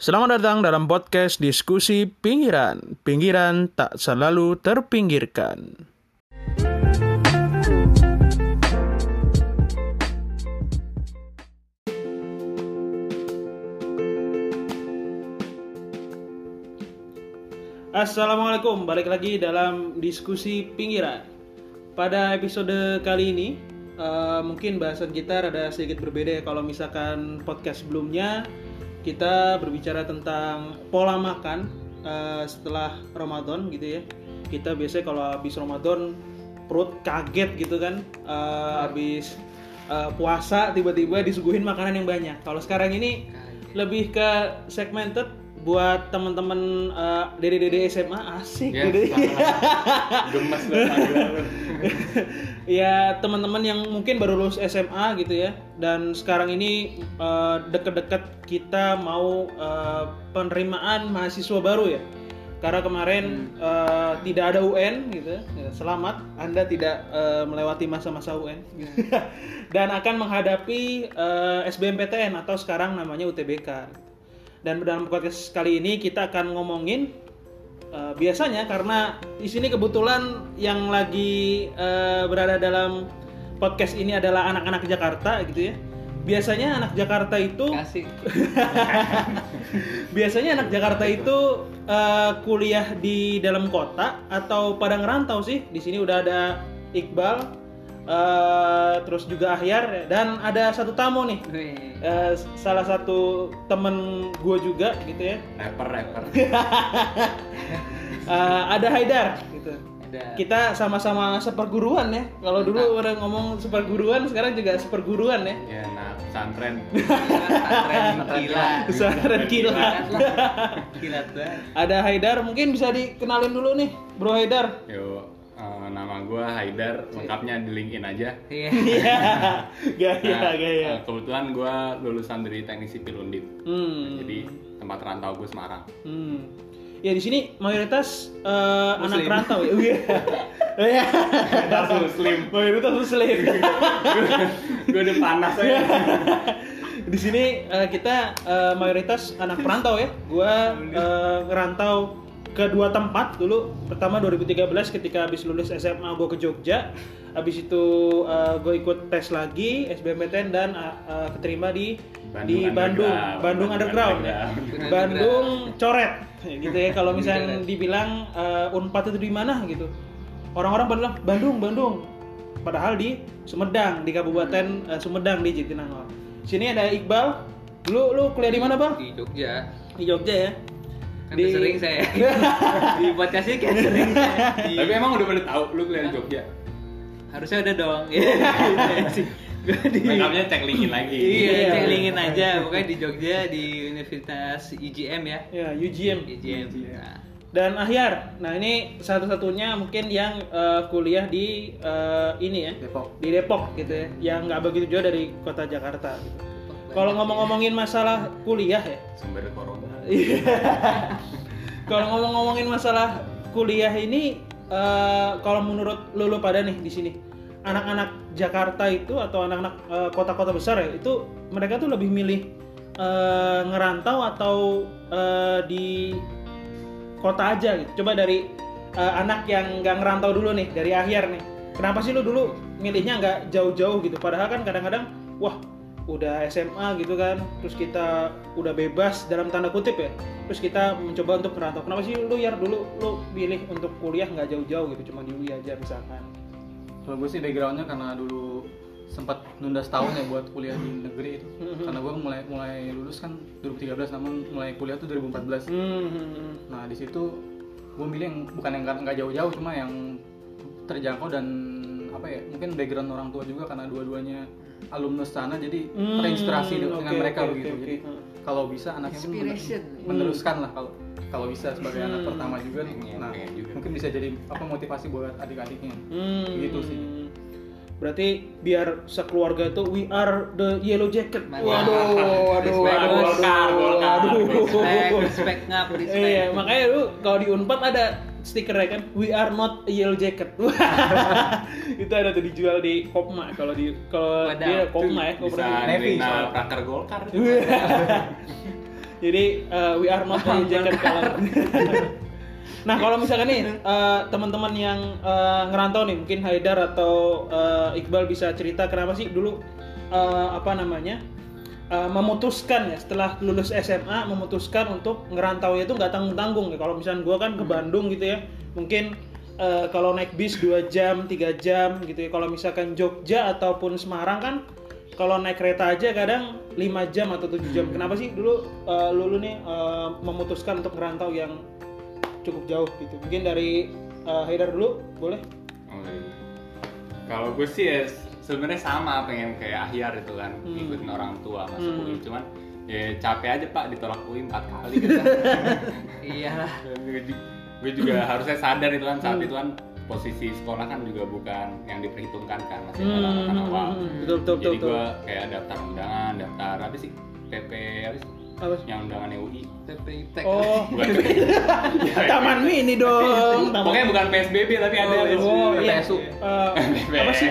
Selamat datang dalam podcast diskusi pinggiran. Pinggiran tak selalu terpinggirkan. Assalamualaikum, balik lagi dalam diskusi pinggiran. Pada episode kali ini, uh, mungkin bahasan kita rada sedikit berbeda ya. Kalau misalkan podcast sebelumnya kita berbicara tentang pola makan uh, setelah Ramadan gitu ya. Kita biasanya kalau habis Ramadan perut kaget gitu kan, uh, habis uh, puasa tiba-tiba disuguhin makanan yang banyak. Kalau sekarang ini lebih ke segmented buat teman-teman uh, dede-dede SMA asik Ya, gitu. gemes banget ya teman-teman yang mungkin baru lulus SMA gitu ya. Dan sekarang ini uh, deket-deket kita mau uh, penerimaan mahasiswa baru ya. Karena kemarin uh, tidak ada UN gitu ya. selamat anda tidak uh, melewati masa-masa UN dan akan menghadapi uh, SBMPTN atau sekarang namanya UTBK dan dalam podcast kali ini kita akan ngomongin uh, biasanya karena di sini kebetulan yang lagi uh, berada dalam podcast ini adalah anak-anak Jakarta gitu ya. Biasanya anak Jakarta itu kasih biasanya anak Jakarta itu uh, kuliah di dalam kota atau pada ngerantau sih. Di sini udah ada Iqbal, uh, terus juga Ahyar dan ada satu tamu nih. Uh, salah satu temen gue juga gitu ya. rapper rapper Uh, ada Haidar gitu. ada Kita sama-sama seperguruan ya. Kalau dulu orang ngomong seperguruan, sekarang juga seperguruan ya. ya nah pesantren Pesantren kilat. Pesantren kilat. Ada Haidar, mungkin bisa dikenalin dulu nih, Bro Haidar. yo eh, nama gua Haidar lengkapnya di LinkedIn aja Iya. Iya, gaya Nah, gaya. eh, kebetulan gua lulusan dari teknik sipil undip Hmm. jadi tempat rantau gue Semarang Hmm. Ya di sini mayoritas eh, anak rantau ya. Iya. Iya. muslim Mayoritas muslim. gue udah panas ya di sini eh, kita eh, mayoritas anak perantau ya. Gua eh, ngerantau ke dua tempat dulu. Pertama 2013 ketika habis lulus SMA gue ke Jogja. Habis itu gue ikut tes lagi SBMPTN dan eh, eh, keterima di di Bandung, Underground. Bandung Underground. ya. Underground. Bandung coret gitu ya. Kalau misalnya dibilang eh, Unpad itu di mana gitu. Orang-orang bilang Bandung, Bandung. Padahal di Sumedang, di Kabupaten eh, Sumedang di Jatinangor. Sini ada Iqbal. Lu lu kuliah di mana, Bang? Di Jogja. Di Jogja ya. Kan udah sering saya. di podcast ini kayak sering saya. Di- tapi emang udah pada tahu lu kuliah di Jogja harusnya udah dong. Gue di makeupnya cek LinkedIn lagi Iya, Iya. cek linkin aja. Pokoknya di Jogja di Universitas IGM ya. Ya, UGM. IGM. Nah, Dan Ahyar. Nah, ini satu-satunya mungkin yang eh, kuliah di eh, ini ya. Depok. Di Depok gitu ya. Yang nggak begitu jauh dari kota Jakarta gitu. Kalau ngomong-ngomongin masalah kuliah ya. sumber corona Iya. Kalau ngomong-ngomongin masalah kuliah ini, eh, kalau menurut lulu pada nih di sini, anak-anak Jakarta itu atau anak-anak eh, kota-kota besar ya, itu mereka tuh lebih milih eh, ngerantau atau eh, di kota aja gitu. Coba dari eh, anak yang nggak ngerantau dulu nih, dari akhir nih. Kenapa sih lu dulu milihnya nggak jauh-jauh gitu? Padahal kan kadang-kadang, wah udah SMA gitu kan, terus kita udah bebas dalam tanda kutip ya, terus kita mencoba untuk merantau. Kenapa sih lu ya dulu lu pilih untuk kuliah nggak jauh-jauh gitu, cuma di UI aja misalkan? Kalau gue sih backgroundnya karena dulu sempat nunda setahun ya buat kuliah di negeri itu. Mhm. Karena gue mulai mulai lulus kan 2013, namun mulai kuliah tuh 2014. Hmm, Nah di situ gue milih yang bukan yang nggak jauh-jauh, cuma yang terjangkau dan apa ya mungkin background orang tua juga karena dua-duanya alumnus sana jadi Hmm, terinspirasi dengan oke, mereka oke, begitu. oke, Jadi oke. kalau bisa anaknya pun mener- meneruskan lah kalau kalau bisa sebagai anak Hmm. pertama juga. Pengen, Nah pengen juga. mungkin bisa jadi apa motivasi buat adik-adiknya. Hmm. Gitu sih. Berarti biar sekeluarga itu we are the yellow jacket. Waduh, waduh, Respect, waduh, Golkar. waduh. respect, respect ngap, respect. Iya, makanya lu kalau di Unpad ada stikernya kan, we are not a yellow jacket. itu ada tuh dijual di Kopma kalau di kalau dia Kopma ya, bisa koperasi. Navy, soalnya. praker Golkar. Jadi uh, we are not a jacket color. nah kalau misalkan nih uh, teman-teman yang uh, ngerantau nih, mungkin Haidar atau uh, Iqbal bisa cerita kenapa sih dulu uh, apa namanya uh, memutuskan ya setelah lulus SMA memutuskan untuk ngerantau itu nggak tanggung-tanggung ya. Kalau misalnya gua kan ke Bandung gitu ya, mungkin uh, kalau naik bis 2 jam, 3 jam gitu ya. Kalau misalkan Jogja ataupun Semarang kan kalau naik kereta aja kadang 5 jam atau 7 jam. Kenapa sih dulu uh, lulu nih uh, memutuskan untuk ngerantau yang cukup jauh gitu? Mungkin dari uh, Haidar dulu, boleh? Oh, iya. Kalau gue sih ya sebenarnya sama pengen kayak ahyar itu kan Hmm. ngikutin orang tua masuk Hmm. UI cuman ya capek aja pak ditolak UI empat kali gitu. Iyalah. Gue ju- gue juga harusnya sadar itu kan saat Hmm. itu kan posisi sekolah kan juga bukan yang diperhitungkan kan masih Hmm, anak-anak awal hmm, betul, betul, jadi gue kayak daftar undangan daftar apa sih PP apa sih Apa sih? yang undangannya UI TPITek. Oh, bukan Taman Mini dong. Taman pokoknya bukan PSBB tapi ada Oh, PSBB. oh, iya. PPSU. Eh, apa sih?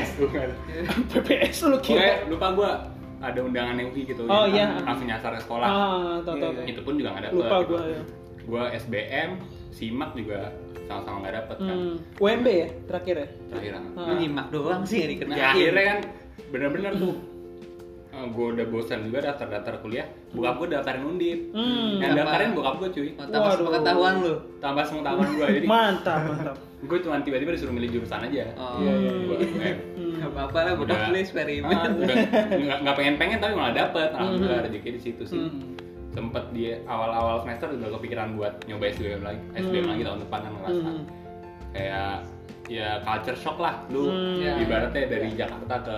PPS, lu Pokoknya kira? lupa gua ada undangan UI gitu. Oh, iya. Langsung nyasar ke sekolah. Ah, Itu pun juga nggak dapet. Lupa gitu. gua ya. Gua SBM, SIMAK juga sama-sama nggak dapet kan. Hmm. UMB ya terakhir ya? Terakhir kan. Ah. Lu nyimak doang sih yang Nah, dikerjain. akhirnya kan bener-bener tuh eh, gua udah bosan juga daftar-daftar kuliah. Bokap gua daftarin undip. Hmm. Yang daftarin bokap gua cuy. Oh, tambah Waduh. pengetahuan lu. Tambah pengetahuan gua jadi Mantap, mantap. gue cuma tiba-tiba disuruh milih jurusan aja. Oh. Iya, iya, Gua, eh, Hmm. Gak apa-apa lah, udah Udah. boleh eksperimen. Ah, udah nggak pengen-pengen tapi malah dapet alhamdulillah rezeki di situ sih Hmm. sempet di awal-awal semester udah kepikiran buat nyoba SBM lagi SBM Hmm. lagi tahun depan kan ngerasa Hmm. kayak ya culture shock lah lu Hmm. Ya. ibaratnya dari Jakarta ke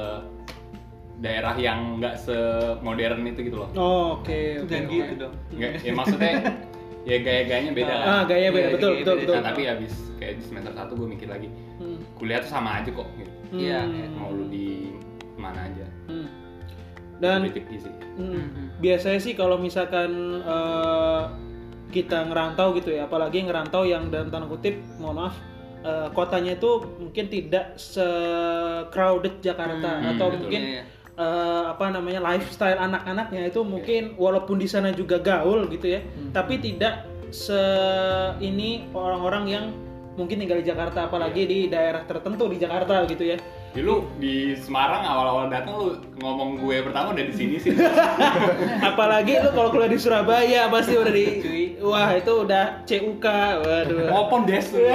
daerah yang nggak semodern itu gitu loh Oh, oke, oke. Dan oke. gitu dong. nggak ya maksudnya ya gaya-gayanya beda kan Ah, gaya beda betul, gaya betul, beda. betul. Nah, tapi habis kayak di semester 1 gue mikir lagi Hmm. kuliah tuh sama aja kok gitu. Iya, Hmm. mau lu di mana aja Hmm. Dan sih hmm, biasanya sih kalau misalkan eh, kita ngerantau gitu ya, apalagi ngerantau yang dalam tanda kutip, mohon maaf, eh, kotanya itu mungkin tidak se crowded Jakarta Hmm, atau betul. mungkin Iya, iya. Eh, apa namanya lifestyle anak-anaknya itu mungkin walaupun di sana juga gaul gitu ya, tapi tidak se ini orang-orang yang mungkin tinggal di Jakarta apalagi di daerah tertentu di Jakarta gitu ya. Jadi lu di Semarang awal-awal datang lu ngomong gue pertama udah di sini sih. Apalagi lu kalau kuliah di Surabaya pasti udah di wah itu udah CUK. Waduh. Ngopon des lu.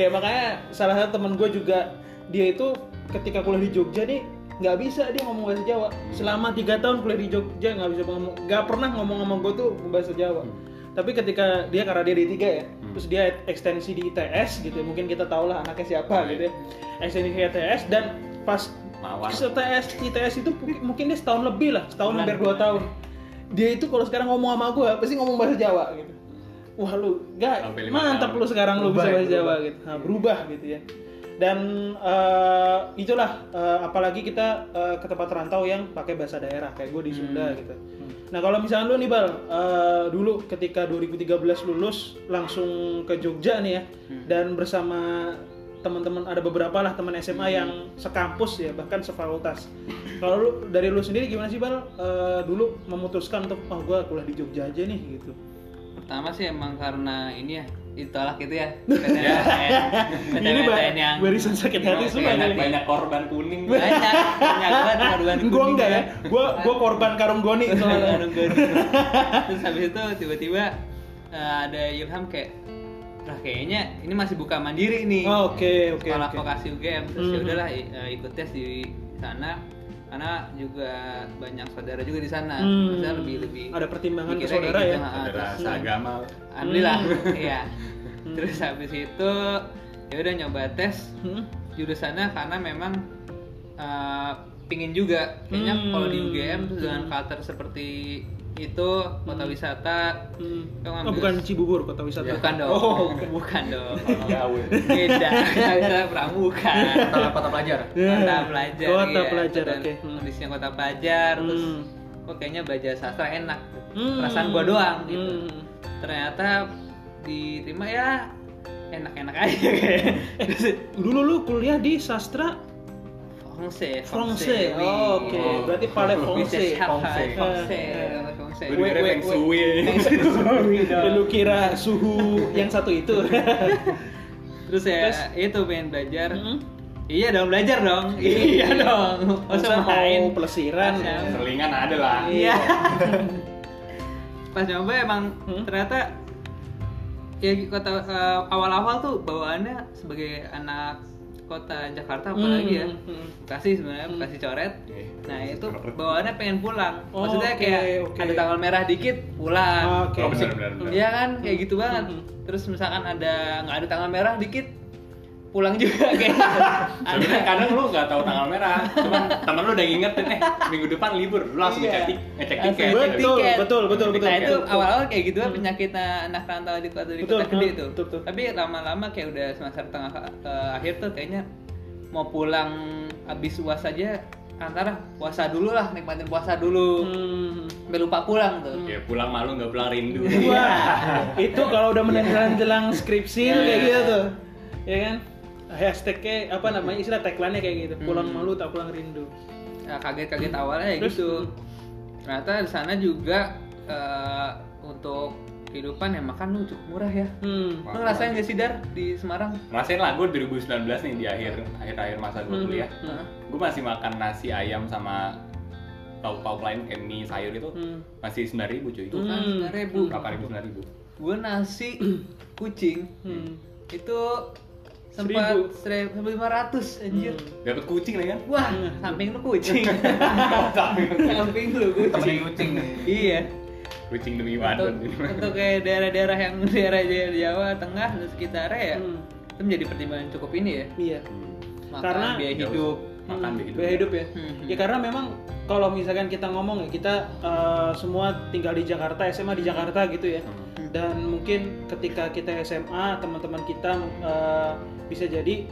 ya makanya salah satu temen gue juga dia itu ketika kuliah di Jogja nih nggak bisa dia ngomong bahasa Jawa. Selama tiga tahun kuliah di Jogja nggak bisa ngomong nggak pernah ngomong sama gue tuh bahasa Jawa. Tapi ketika dia karena dia di tiga ya terus dia ekstensi di ITS gitu ya, mungkin kita tahu lah anaknya siapa Iya. gitu ya. ekstensi di ITS dan pas Mawar. ITS ITS itu mungkin- dia setahun lebih lah setahun hampir dua tahun. dia itu kalau sekarang ngomong sama gue pasti ngomong bahasa Jawa gitu. Wah lu gak mantap tahun. lu sekarang lu bisa Berubah ya, bahasa Jawa gitu. Nah, berubah gitu ya dan eh, itulah eh, apalagi kita eh, ke tempat rantau yang pakai bahasa daerah kayak gue di Sunda gitu. Nah kalau misalnya lu nih bal eh, dulu ketika 2013 lulus langsung ke Jogja nih ya dan bersama teman-teman ada beberapa lah teman SMA yang sekampus ya bahkan sefakultas. Kalau lu dari lu sendiri gimana sih bal? Eh, dulu memutuskan untuk oh gue kuliah di Jogja aja nih gitu. Pertama sih emang karena ini ya ditolak gitu ya. Ya. ini PTN ba- yang barisan sakit hati semua banyak banyak korban kuning. banyak banyak banget korban kuning enggak ya, gua gua korban karung goni soalnya. Karung goni. Terus habis itu tiba-tiba eh, ada Ilham kayak lah kayaknya ini masih buka mandiri nih. Oh, Oke oke sekolah oke. vokasi UGM terus ya Mhm. udahlah i- eh, ikut tes di sana karena juga banyak saudara juga di sana Hmm. Maksudnya lebih lebih Ada pertimbangan ke saudara kayak ya. gitu, ha, Ada terus, rasa agama. alhamdulillah Hmm. iya terus habis itu ya udah nyoba tes Hmm? jurusannya karena memang eh, pingin juga kayaknya Hmm. kalau di UGM dengan Hmm. culture seperti itu kota wisata Hmm. Oh, bukan Cibubur kota wisata. bukan dong Oh, bukan dong Gawe. beda kita pramuka kota kota pelajar Ya. kota pelajar Kota iya. pelajar Dan oke. Hmm. kondisinya kota pelajar terus Hmm. kok kayaknya belajar sastra enak Hmm. perasaan gua doang gitu Hmm. ternyata diterima ya enak-enak aja kayak Eh, dulu lu kuliah di sastra Fongse. wih. Oh, oke. Oh. Berarti Pale. Fongse, Eh, Fongse. Gue wait, Feng Shui. Lu kira suhu yang satu itu? Terus ya Terus? itu pengen belajar. Mm-mm. Iya dong belajar dong. iya dong. Masa main pelesiran? Selingan ada lah. Iya. Pas nyoba emang Hmm? ternyata ya kota eh, awal-awal tuh bawaannya sebagai anak kota Jakarta apalagi ya. Hmm, hmm. Bekasi sebenarnya, Hmm. Bekasi coret. Nah itu bawaannya pengen pulang. Oh, Maksudnya kayak ada tanggal merah dikit pulang. Oke. Oh, benar benar. Iya kan kayak gitu banget. Hmm. Terus misalkan ada nggak ada tanggal merah dikit pulang juga kayak. Sebenarnya kadang lu nggak tahu tanggal merah, cuman temen lu udah ngingetin eh minggu depan libur, lu langsung Iya. ngecek ngecek tiket. ngecek Betul, tiket. betul, betul, betul. Nah itu betul. awal-awal kayak gitu kan Hmm. penyakit anak rantau di kota di Betul, kota gede tuh. betul, betul. Tapi lama-lama kayak udah semester tengah ke akhir tuh kayaknya mau pulang abis uas aja antara puasa dulu lah nikmatin puasa dulu Hmm. sampai lupa pulang tuh. Ya pulang malu nggak pulang rindu. Wah, itu kalau udah menjelang jelang skripsi kayak gitu tuh, ya kan? Hashtagnya apa namanya istilah tagline-nya kayak gitu, pulang Hmm. malu tak pulang rindu. Ya, kaget-kaget awalnya ya gitu. hmm. Ternyata di sana juga eh, untuk kehidupan yang makan lu cukup murah ya. Hmm. Lu ngerasain gak sih Dar di Semarang? Rasain lah gue 2019 nih di akhir akhir akhir masa gue Hmm. kuliah. Hmm. Gue masih makan nasi ayam sama lauk pauk lain kayak mie sayur itu Hmm. masih sembilan ribu cuy. Tuh kan Hmm. 9.000. Berapa ribu sembilan ribu? Gue nasi kucing Hmm. itu sempat 1500 anjir. Hmm. Dapat kucing lagi kan? Wah, Hmm. samping lu kucing. samping lu kucing. kucing Iya. Kucing demi Untuk, badan. untuk kayak daerah-daerah yang daerah Jawa, Jawa Tengah dan sekitarnya ya, Hmm. itu menjadi pertimbangan cukup ini ya. Iya. Makan, Karena- biaya hidup. Makan Hmm, biaya hidup. biaya hidup ya. Hmm. Ya karena memang kalau misalkan kita ngomong ya kita eh, semua tinggal di Jakarta, SMA di Jakarta gitu ya. Hmm. Dan mungkin ketika kita SMA teman-teman kita eh, bisa jadi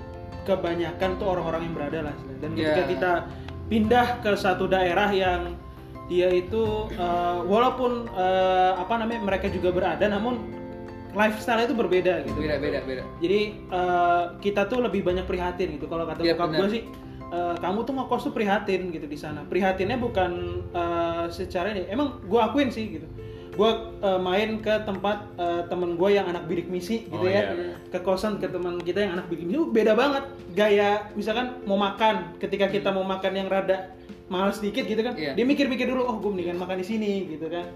kebanyakan tuh orang-orang yang berada lah. Dan ketika Ya. kita pindah ke satu daerah yang dia itu eh, walaupun eh, apa namanya mereka juga berada, namun lifestyle itu berbeda gitu. Beda beda beda. Jadi eh, kita tuh lebih banyak prihatin gitu. Kalau kata bokap benar. gue sih, kamu tuh ngekos tuh prihatin gitu di sana. Prihatinnya bukan eh, secara ini. Emang gue akuin sih gitu. Gue eh, main ke tempat eh, temen gue yang anak bidik misi gitu Oh, ya. iya. Ke kosan ke teman kita yang anak bidik misi. Beda banget gaya. Misalkan mau makan, ketika kita mau makan yang rada mahal sedikit gitu kan, Iya. dia mikir-mikir dulu, oh gue mendingan makan di sini gitu kan.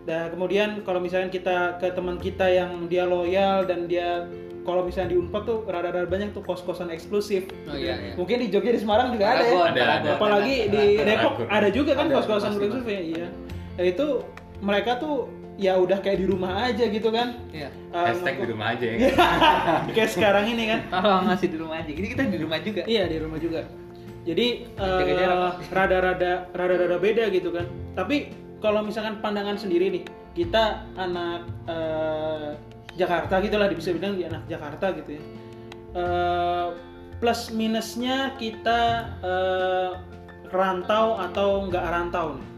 Dan kemudian kalau misalnya kita ke teman kita yang dia loyal dan dia kalau misalnya di Unpad tuh rada-rada banyak tuh kos-kosan eksklusif. Oh, gitu iya, ya. iya. Mungkin di Jogja di Semarang juga ada ya. Ada, Paragon. ada. Apalagi di Ada. Depok Ada. ada juga kan kos-kosan eksklusif ya. Iya. Dan itu mereka tuh ya udah kayak di rumah aja gitu kan. Iya. Eh, Hashtag di rumah aja ya. kayak sekarang ini kan. Kalau ngasih di rumah aja, ini kita di rumah juga. Iya di rumah juga. Jadi eh, rada-rada rada-rada beda gitu kan. Tapi kalau misalkan pandangan sendiri nih, kita anak eh, Jakarta gitu lah bisa bilang di anak Jakarta gitu ya. Eh, plus minusnya kita eh, rantau atau nggak rantau nih.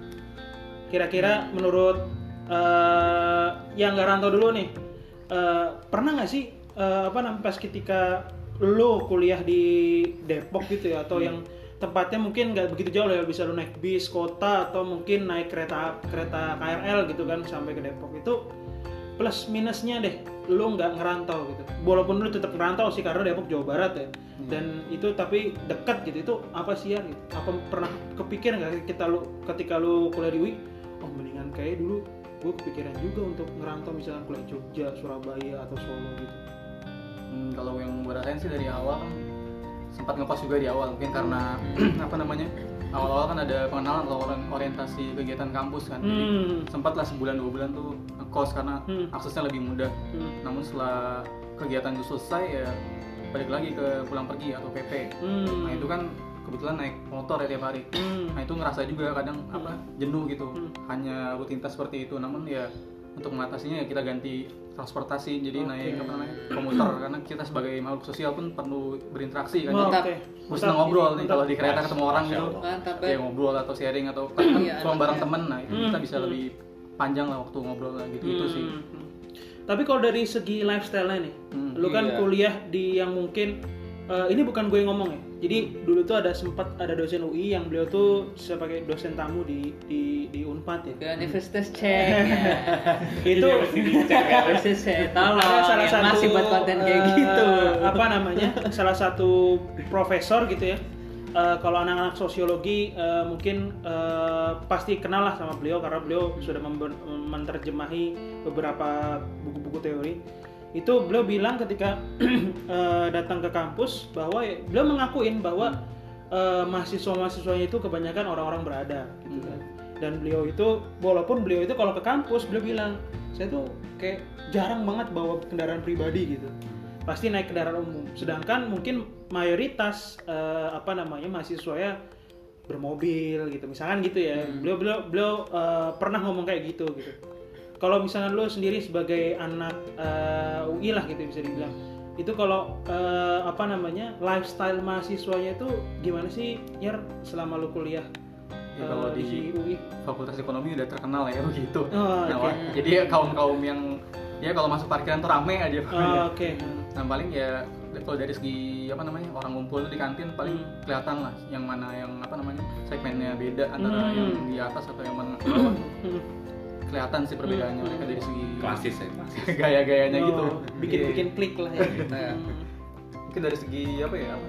Kira-kira menurut eh, yang nggak rantau dulu nih, eh, pernah nggak sih eh, apa namanya pas ketika lo kuliah di Depok gitu ya atau yang tempatnya mungkin nggak begitu jauh ya bisa lo naik bis kota atau mungkin naik kereta kereta KRL gitu kan sampai ke Depok itu plus minusnya deh lo nggak ngerantau gitu. Walaupun lo tetap ngerantau sih karena Depok Jawa Barat ya. Dan itu tapi dekat gitu itu apa sih ya? Gitu? apa pernah kepikir nggak kita lo ketika lo kuliah di UI oh mendingan kayak dulu gue kepikiran juga untuk ngerantau misalnya kuliah Jogja Surabaya atau Solo gitu Hmm, kalau yang gue rasain sih dari awal kan sempat ngekos juga di awal mungkin karena apa namanya awal-awal kan ada pengenalan atau ori- orientasi kegiatan kampus kan jadi Hmm. sempat lah sebulan dua bulan tuh ngekos karena Hmm. aksesnya lebih mudah Hmm. namun setelah kegiatan itu selesai ya balik lagi ke pulang pergi atau PP Hmm. nah itu kan kebetulan naik motor ya tiap hari Hmm. nah itu ngerasa juga kadang apa jenuh gitu Hmm. hanya rutinitas seperti itu namun ya untuk mengatasinya ya kita ganti transportasi jadi Oke. naik apa namanya komuter karena kita sebagai makhluk sosial pun perlu berinteraksi kan Oh, Mantap. Mantap. ngobrol nih kalau di kereta ketemu orang gitu. Mantap ya ngobrol atau sharing atau kan Iya, kalau bareng enaknya. temen nah itu Hmm, kita bisa hmm. lebih panjang lah waktu ngobrol lah gitu itu sih Hmm. Tapi kalau dari segi lifestyle-nya nih, Hmm, lu kan iya. kuliah di yang mungkin eh, ini bukan gue yang ngomong ya. Jadi dulu tuh ada sempat ada dosen UI yang beliau tuh sebagai dosen tamu di di di Unpad ya. ke universitas cek ya. Itu universitas cek tolong ada salah satu masih buat konten kayak eh, gitu apa namanya salah satu profesor gitu ya Eh, kalau anak-anak sosiologi eh, mungkin eh, pasti kenal lah sama beliau karena beliau sudah menerjemahi beberapa buku-buku teori itu beliau bilang ketika eh, datang ke kampus bahwa ya- beliau mengakuin bahwa eh, mahasiswa-mahasiswanya itu kebanyakan orang-orang berada gitu kan. Dan beliau itu walaupun beliau itu kalau ke kampus beliau bilang saya tuh kayak jarang banget bawa kendaraan pribadi gitu. Pasti naik kendaraan umum. Sedangkan mungkin mayoritas eh, apa namanya mahasiswa ya bermobil gitu. Misalkan gitu ya. Beliau beliau beliau eh, pernah ngomong kayak gitu gitu kalau misalnya lo sendiri sebagai anak eh, UI lah gitu bisa dibilang itu kalau eh, apa namanya lifestyle mahasiswanya itu gimana sih Yer selama lo kuliah Ya, kalau di di- UI Fakultas Ekonomi udah terkenal ya begitu. Oh, Nah, jadi ya kaum kaum yang ya kalau masuk parkiran tuh rame aja. Oh, oke Nah paling ya kalau dari segi apa namanya orang ngumpul di kantin paling Hmm. kelihatan lah yang mana yang apa namanya segmennya beda antara Hmm. yang di atas atau yang mana bawah. Kelihatan sih perbedaannya Hmm. mereka dari segi klasis ya klasis. gaya-gayanya Oh, gitu. bikin-bikin Iya. klik lah ya Nah. Mungkin dari segi apa ya apa,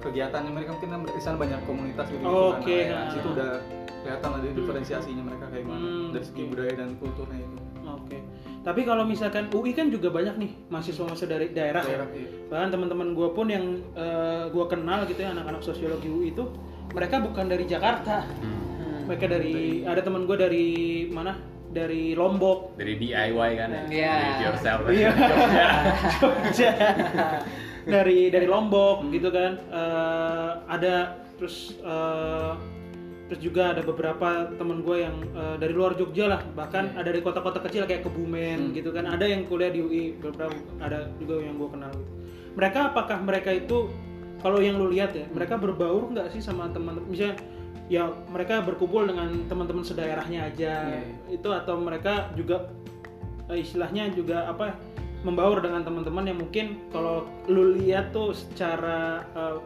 kegiatannya mereka mungkin kan di sana banyak komunitas gitu. Oh, oke. Nah, ya, di situ udah kelihatan ada diferensiasinya mereka kayak mana Hmm, dari segi budaya dan kulturnya itu. Oke. Tapi kalau misalkan UI kan juga banyak nih mahasiswa-mahasiswa dari daerah. ya. Daerah, iya. Bahkan teman-teman gue pun yang eh, gue kenal gitu ya anak-anak sosiologi UI itu mereka bukan dari Jakarta. Hmm. Mereka dari ada teman gue dari mana? Dari Lombok. dari DIY kan ya Iya. Do it yourself Iya. Jogja. dari dari Lombok gitu kan. Eh, ada terus eh, terus juga ada beberapa teman gue yang eh, dari luar Jogja lah bahkan ada dari kota-kota kecil kayak Kebumen gitu kan ada yang kuliah di UI beberapa ada juga yang gue kenal gitu mereka apakah mereka itu kalau yang lu lihat ya mereka berbaur nggak sih sama teman misalnya ya mereka berkumpul dengan teman-teman sedaerahnya aja Iya, itu atau mereka juga eh, istilahnya juga apa membaur dengan teman-teman yang mungkin kalau lu lihat tuh secara eh,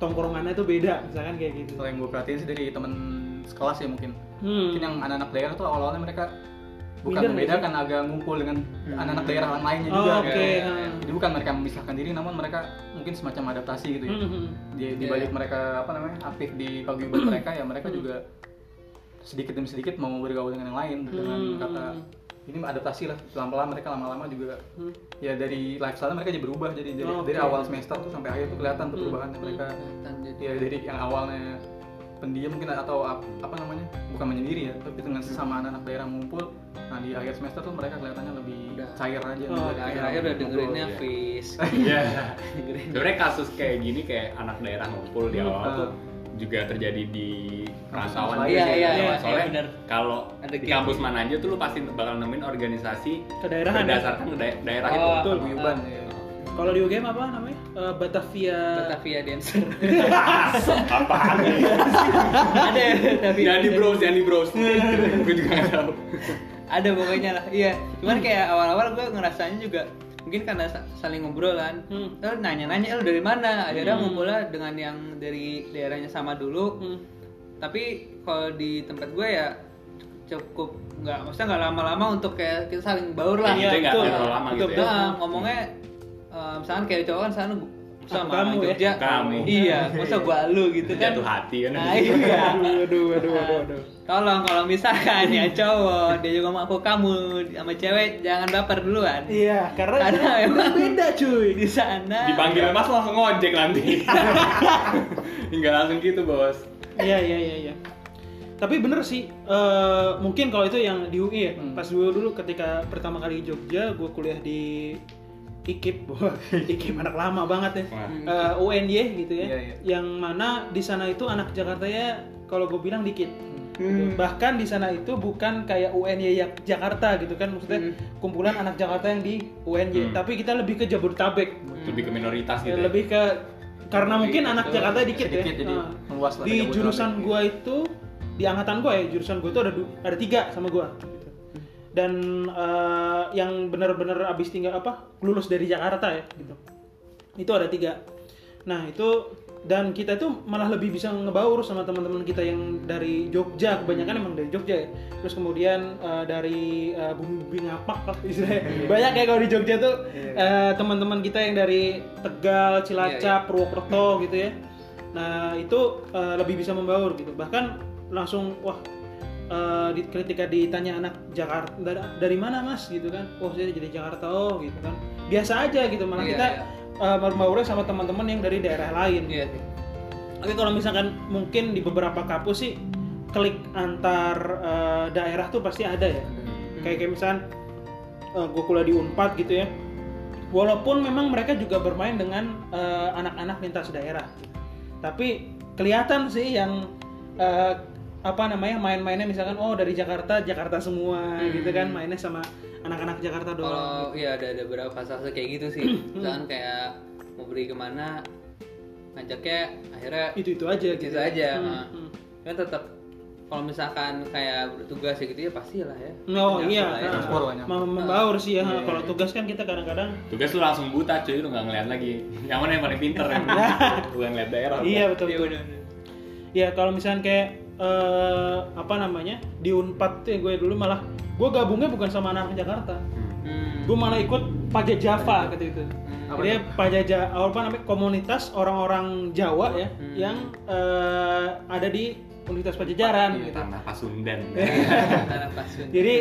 tongkrongannya tuh beda misalkan kayak gitu Kalau yang gue perhatiin sih dari temen sekelas ya mungkin. Hmm. Mungkin yang anak-anak daerah tuh awal-awalnya mereka bukan Minder membedakan agak ngumpul dengan Hmm. anak-anak daerah lainnya Oh, juga. oke. gitu. Hmm. Jadi bukan mereka memisahkan diri, namun mereka mungkin semacam adaptasi gitu ya. Hmm. Di, di Iya. balik mereka apa namanya aktif di paguyuban mereka ya mereka Hmm. juga sedikit demi sedikit mau bergaul dengan yang lain dengan Hmm. kata ini adaptasi lah pelan-pelan mereka lama-lama juga Hmm. ya dari lifestyle mereka jadi berubah jadi dari, Oh, dari awal semester tuh sampai akhir tuh kelihatan tuh Hmm. perubahannya mereka jadi. ya dari yang awalnya pendiam mungkin atau ap- apa namanya bukan menyendiri ya tapi dengan sesama anak-anak daerah ngumpul nah di akhir semester tuh mereka kelihatannya lebih Udah. cair aja Oh, Udah Udah akhir-akhir udah dengerinnya iya. Fis. Iya. Sebenarnya kasus kayak gini kayak anak daerah ngumpul di Hmm. awal tuh juga terjadi di perantauan Iya, iya, iya, Soalnya iya, bener. kalau Ada di kampus mana aja tuh lu pasti bakal nemuin organisasi Kedaerahan ya? berdasarkan ke dae- daerah Oh, itu. Betul. paguyuban Ah. ya. kalau di UGM apa namanya Eh, Batavia Batavia Dancer. Apaan nih? ada tapi Jangan di browse, jangan di browse. Gue juga nggak tahu. Ada pokoknya lah iya cuman kayak awal-awal gue ngerasanya juga mungkin karena sa- saling ngobrol kan Hmm. Terus nanya-nanya lu dari mana akhirnya Hmm. ngumpulnya dengan yang dari daerahnya sama dulu Hmm. tapi kalau di tempat gue ya cukup nggak maksudnya nggak lama-lama untuk kayak kita saling baur lah Iya, terlalu lama Betul, gitu ya. betul. Nah, ngomongnya eh, misalkan kayak cowok kan sana sama Kamu ya? Jogja Kamu. iya masa gua lu gitu kan Jatuh hati kan. nah iya aduh aduh aduh aduh, aduh. Tolong kalau misalkan ya cowok dia juga mau aku kamu sama cewek jangan baper duluan iya karena Karena itu emang- beda cuy di sana Dipanggil mas langsung ngojek nanti. Enggak langsung gitu bos. Iya iya iya iya. Tapi bener sih, eh, mungkin kalau itu yang di UI ya. Hmm. Pas dulu dulu ketika pertama kali di Jogja, gue kuliah di IKIP, IKIP anak lama banget ya. Wah. Eh, UNY gitu ya. Iya, iya. Yang mana di sana itu anak Jakarta ya, kalau gue bilang dikit. Hmm. Bahkan di sana itu bukan kayak UNY Jakarta gitu kan, maksudnya Hmm. kumpulan anak Jakarta yang di UNY. Hmm. Tapi kita lebih ke Jabodetabek. Lebih ke minoritas gitu. Ya, ya. lebih ke karena mungkin Lebih anak ke Jakarta dikit sedikit, ya. jadi Nah, meluas lah di jurusan gua itu di angkatan gua ya jurusan gua itu ada ada tiga sama gua gitu. dan eh, yang benar-benar abis tinggal apa lulus dari Jakarta ya gitu itu ada tiga Nah itu dan kita itu malah lebih bisa ngebaur sama teman-teman kita yang dari Jogja kebanyakan emang dari Jogja ya. Terus kemudian eh, dari eh, bumi-bumi ngapak lah istilahnya. Banyak ya kalau di Jogja tuh eh, teman-teman kita yang dari Tegal, Cilacap, Purwokerto gitu ya. Nah itu eh, lebih bisa membaur gitu. Bahkan langsung wah eh, di- ketika ditanya anak Jakarta dari, dari mana mas gitu kan, wah saya dari Jakarta oh gitu kan. Biasa aja gitu malah Iya, kita iya. Uh, berbaurnya sama teman-teman yang dari daerah lain. Iya sih. Tapi kalau misalkan mungkin di beberapa kampus sih klik antar uh, daerah tuh pasti ada ya. Kayak kayak misalkan gue kuliah di Unpad gitu ya. Walaupun memang mereka juga bermain dengan uh, anak-anak lintas daerah. Tapi kelihatan sih yang uh, apa namanya main-mainnya misalkan oh dari Jakarta Jakarta semua gitu kan mainnya sama anak-anak Jakarta doang. Kalau iya ada ada beberapa fase kayak gitu sih. Misalkan kayak mau beli ke mana ngajaknya akhirnya Itu itu aja gitu, gitu. aja. Hmm, Nah, hmm. Kan tetap kalau misalkan kayak bertugas ya gitu ya pasti lah ya. Oh iya, ya. Mem- membaur sih ya. Iya, Kalau iya. tugas kan kita kadang-kadang Tugas lu langsung buta cuy, lu nggak ngeliat lagi. Yang mana yang paling pinter yang bukan ngeliat daerah. iya betul. Iya. Ya kalau misalnya kayak eh, apa namanya di Unpad tuh ya gue dulu malah gue gabungnya bukan sama anak Jakarta. Hmm. Gue malah ikut Pajak Java gitu itu. Apa Jadi Pajak apa namanya komunitas orang-orang Jawa ya Hmm. yang eh, ada di Universitas Pajajaran. gitu. Tanah Pasundan. Tanah Pasun. Jadi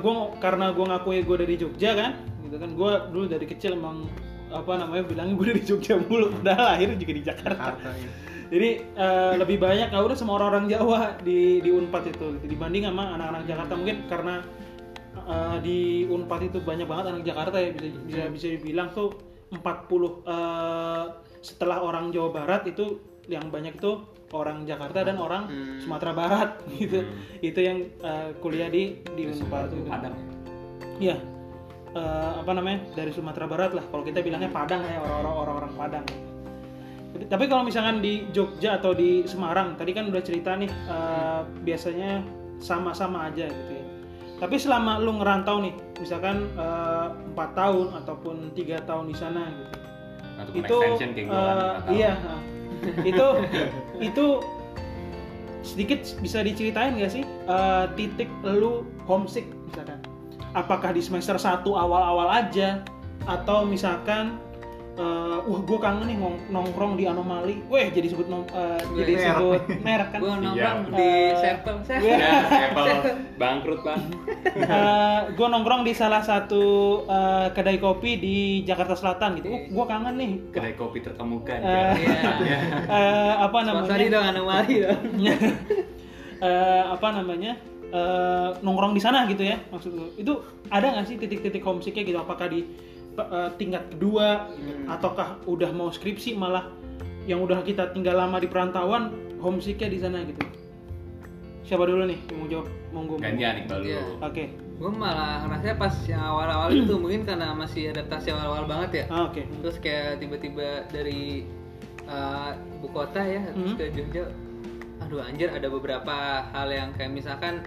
gue karena gue ngakui gue dari Jogja kan, gitu kan gue dulu dari kecil emang apa namanya bilangnya gue dari Jogja mulu, padahal lahir juga di Jakarta. Jakarta ya. Jadi eh, lebih banyak ya udah sama orang-orang Jawa di di Unpad itu gitu. dibanding sama anak-anak Jakarta mungkin karena eh, di Unpad itu banyak banget anak Jakarta ya bisa bisa bisa dibilang tuh 40 eh, setelah orang Jawa Barat itu yang banyak itu orang Jakarta dan orang Hmm. Sumatera Barat gitu. Itu yang eh, kuliah di di Unpad itu. Padang. Iya. Eh, apa namanya? Dari Sumatera Barat lah. Kalau kita bilangnya Padang ya orang-orang orang-orang Padang. Tapi- kalau misalkan di Jogja atau di Semarang, tadi kan udah cerita nih eh, biasanya sama-sama aja gitu ya. Tapi selama lu ngerantau nih, misalkan eh, empat tahun ataupun tiga tahun di sana gitu, Ataupun itu kayak kan. tahu. iya itu itu sedikit bisa diceritain gak sih eh, titik lu homesick misalkan apakah di semester 1 awal-awal aja atau misalkan eh, wah gue kangen nih nongkrong di anomali weh jadi sebut nom- eh, jadi Merek. sebut merek kan Gue nongkrong Siap. di Eh, Circle. iya. Ya, bangkrut bang. gue nongkrong di salah satu eh, kedai kopi di Jakarta Selatan gitu. gue kangen nih. Kedai kopi terkemuka. di Eh, Jakarta. Iya. Eh, apa Sponsori namanya? dong anomali dong. Eh, apa namanya? Eh, nongkrong di sana gitu ya maksud lu. Itu ada nggak sih titik-titik homesicknya gitu? Apakah di eh, tingkat kedua? Hmm. ataukah udah mau skripsi malah yang udah kita tinggal lama di perantauan homesicknya di sana gitu? Siapa dulu nih yang mau jawab? Monggo. Gantian nih kalau Iya. lu. Oke. Gue malah ngerasa pas yang awal-awal itu mungkin karena masih adaptasi awal-awal banget ya. Ah, Oke. Terus kayak tiba-tiba dari uh, ibu kota ya terus Hmm. ke Jogja. Aduh anjir ada beberapa hal yang kayak misalkan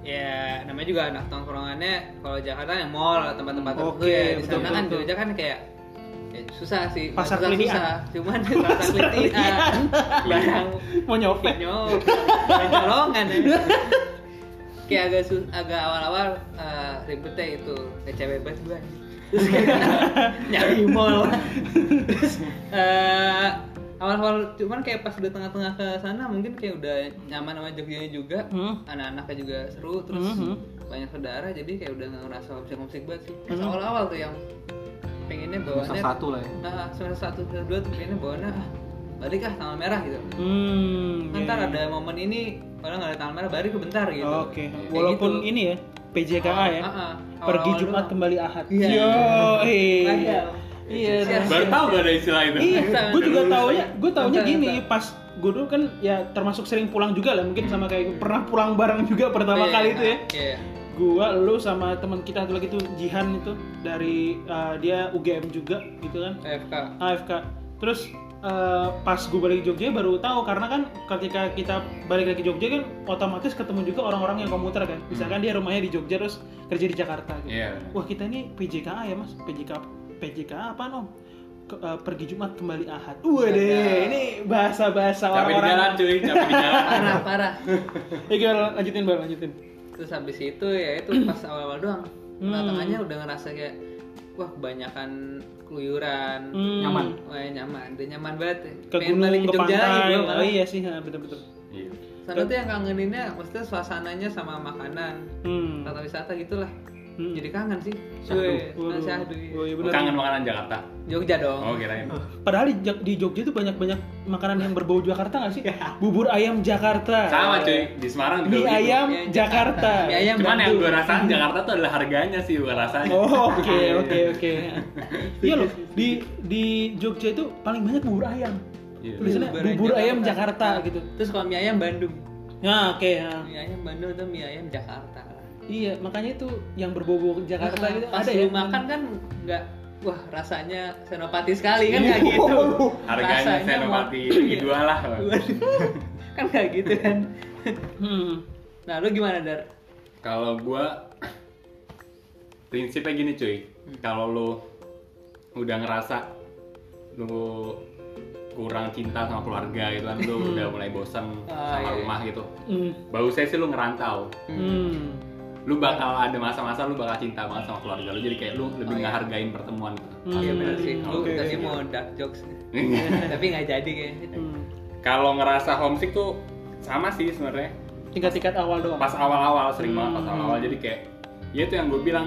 ya namanya juga anak tongkrongannya kalau Jakarta yang mall tempat-tempat tertentu Oke, ya. Di sana kan Jogja kan kayak ya, susah sih. Pasar susah, susah cuman pasar pilihan barang Mau nyopet? nyop barang colongan. Ya. kayak agak sus- agak awal-awal uh, ribetnya itu kayak cewek banget gue terus kayak nyari mall. Terus eh, awal-awal cuman kayak pas udah tengah-tengah ke sana mungkin kayak udah nyaman sama Jogjanya juga Hmm. anak-anaknya juga seru terus Mhm. banyak saudara jadi kayak udah nggak ngerasa homesick-homesick banget sih Pas Mhm. awal-awal tuh yang pengennya Semester bawaannya satu lah ya. nah semester satu semester dua tuh pengennya bawaannya ah balik ah tanggal merah gitu Hmm. iya, ntar iya. ada momen ini kalau nggak ada tanggal merah balik ke bentar gitu Oke. Kayak Walaupun gitu. ini ya PJKA ya. Ah, ah. Pergi Jumat doang. kembali Ahad. Iya. Yo, iya. Padahal. Iya. Siap. Baru tahu gak ada istilah itu? Iya, gue juga taunya, gue taunya gini pas gue dulu kan ya termasuk sering pulang juga lah mungkin sama kayak pernah pulang bareng juga pertama Iya, kali itu ya. Iya. Gua, lu sama teman kita satu lagi tuh Jihan itu dari uh, dia UGM juga gitu kan. AFK. AFK. Terus eh, pas gue balik ke Jogja baru tahu karena kan ketika kita balik lagi ke Jogja kan otomatis ketemu juga orang-orang yang komuter kan. Misalkan dia rumahnya di Jogja terus kerja di Jakarta gitu. Iya. Wah kita ini PJKA ya mas, PJK PJK apa om? ke- eh, pergi Jumat kembali Ahad. Waduh, ini bahasa-bahasa Capek di jalan cuy, capek di jalan. parah parah Ya gimana lanjutin Bang, lanjutin. terus habis itu ya itu pas awal-awal doang Hmm. tengah-tengahnya udah ngerasa kayak wah kebanyakan keluyuran Hmm. Nyaman. wah ya nyaman udah nyaman banget ya. Ke Pengen gunung, balik ke Jogja lagi pantai. gua Oh iya sih, betul-betul. Iya. Sana tuh yang kangeninnya maksudnya suasananya sama makanan Hmm. atau wisata gitulah Hmm. jadi kangen sih Syahdu. Nah, syahdu Oh, iya kangen makanan Jakarta? Jogja dong Oh kirain. Padahal di, di Jogja itu banyak-banyak makanan yang berbau Jakarta nggak sih? Bubur ayam Jakarta. Sama cuy, di Semarang juga Mie begitu. ayam Jakarta. Jakarta. Mie ayam Cuman yang gue rasain Jakarta tuh adalah harganya sih bukan rasanya. Oh oke oke oke. Iya loh di di Jogja itu paling banyak bubur ayam. Iya. Tulisannya bubur ayam Jakarta gitu. terus kalau mie ayam Bandung Nah oke ya. mie ayam Bandung tuh mie ayam Jakarta Iya makanya itu yang berbau-bau Jakarta Nah, gitu pas ada ya. makan kan nggak wah rasanya senopati sekali kan nggak gitu Harganya Rasanya senopati dua lah. kan nggak gitu kan Hmm. nah lu gimana dar Kalau gua prinsipnya gini cuy, kalau lu udah ngerasa lu kurang cinta sama keluarga gitu kan, lu udah mulai bosan Ah, sama iya, iya. rumah gitu. Hmm. Bagusnya sih lu ngerantau. Hmm. Lu bakal ada masa-masa lu bakal cinta banget sama keluarga lu, jadi kayak lu lebih Oh, iya. ngehargain pertemuan gitu. Hmm. iya benar sih lu Oke, tadi mau dark jokes tapi nggak jadi kayaknya Hmm. Kalau ngerasa homesick tuh sama sih sebenarnya. Tingkat-tingkat awal doang. Pas awal-awal sering banget pas Hmm. awal-awal jadi kayak ya itu yang gue bilang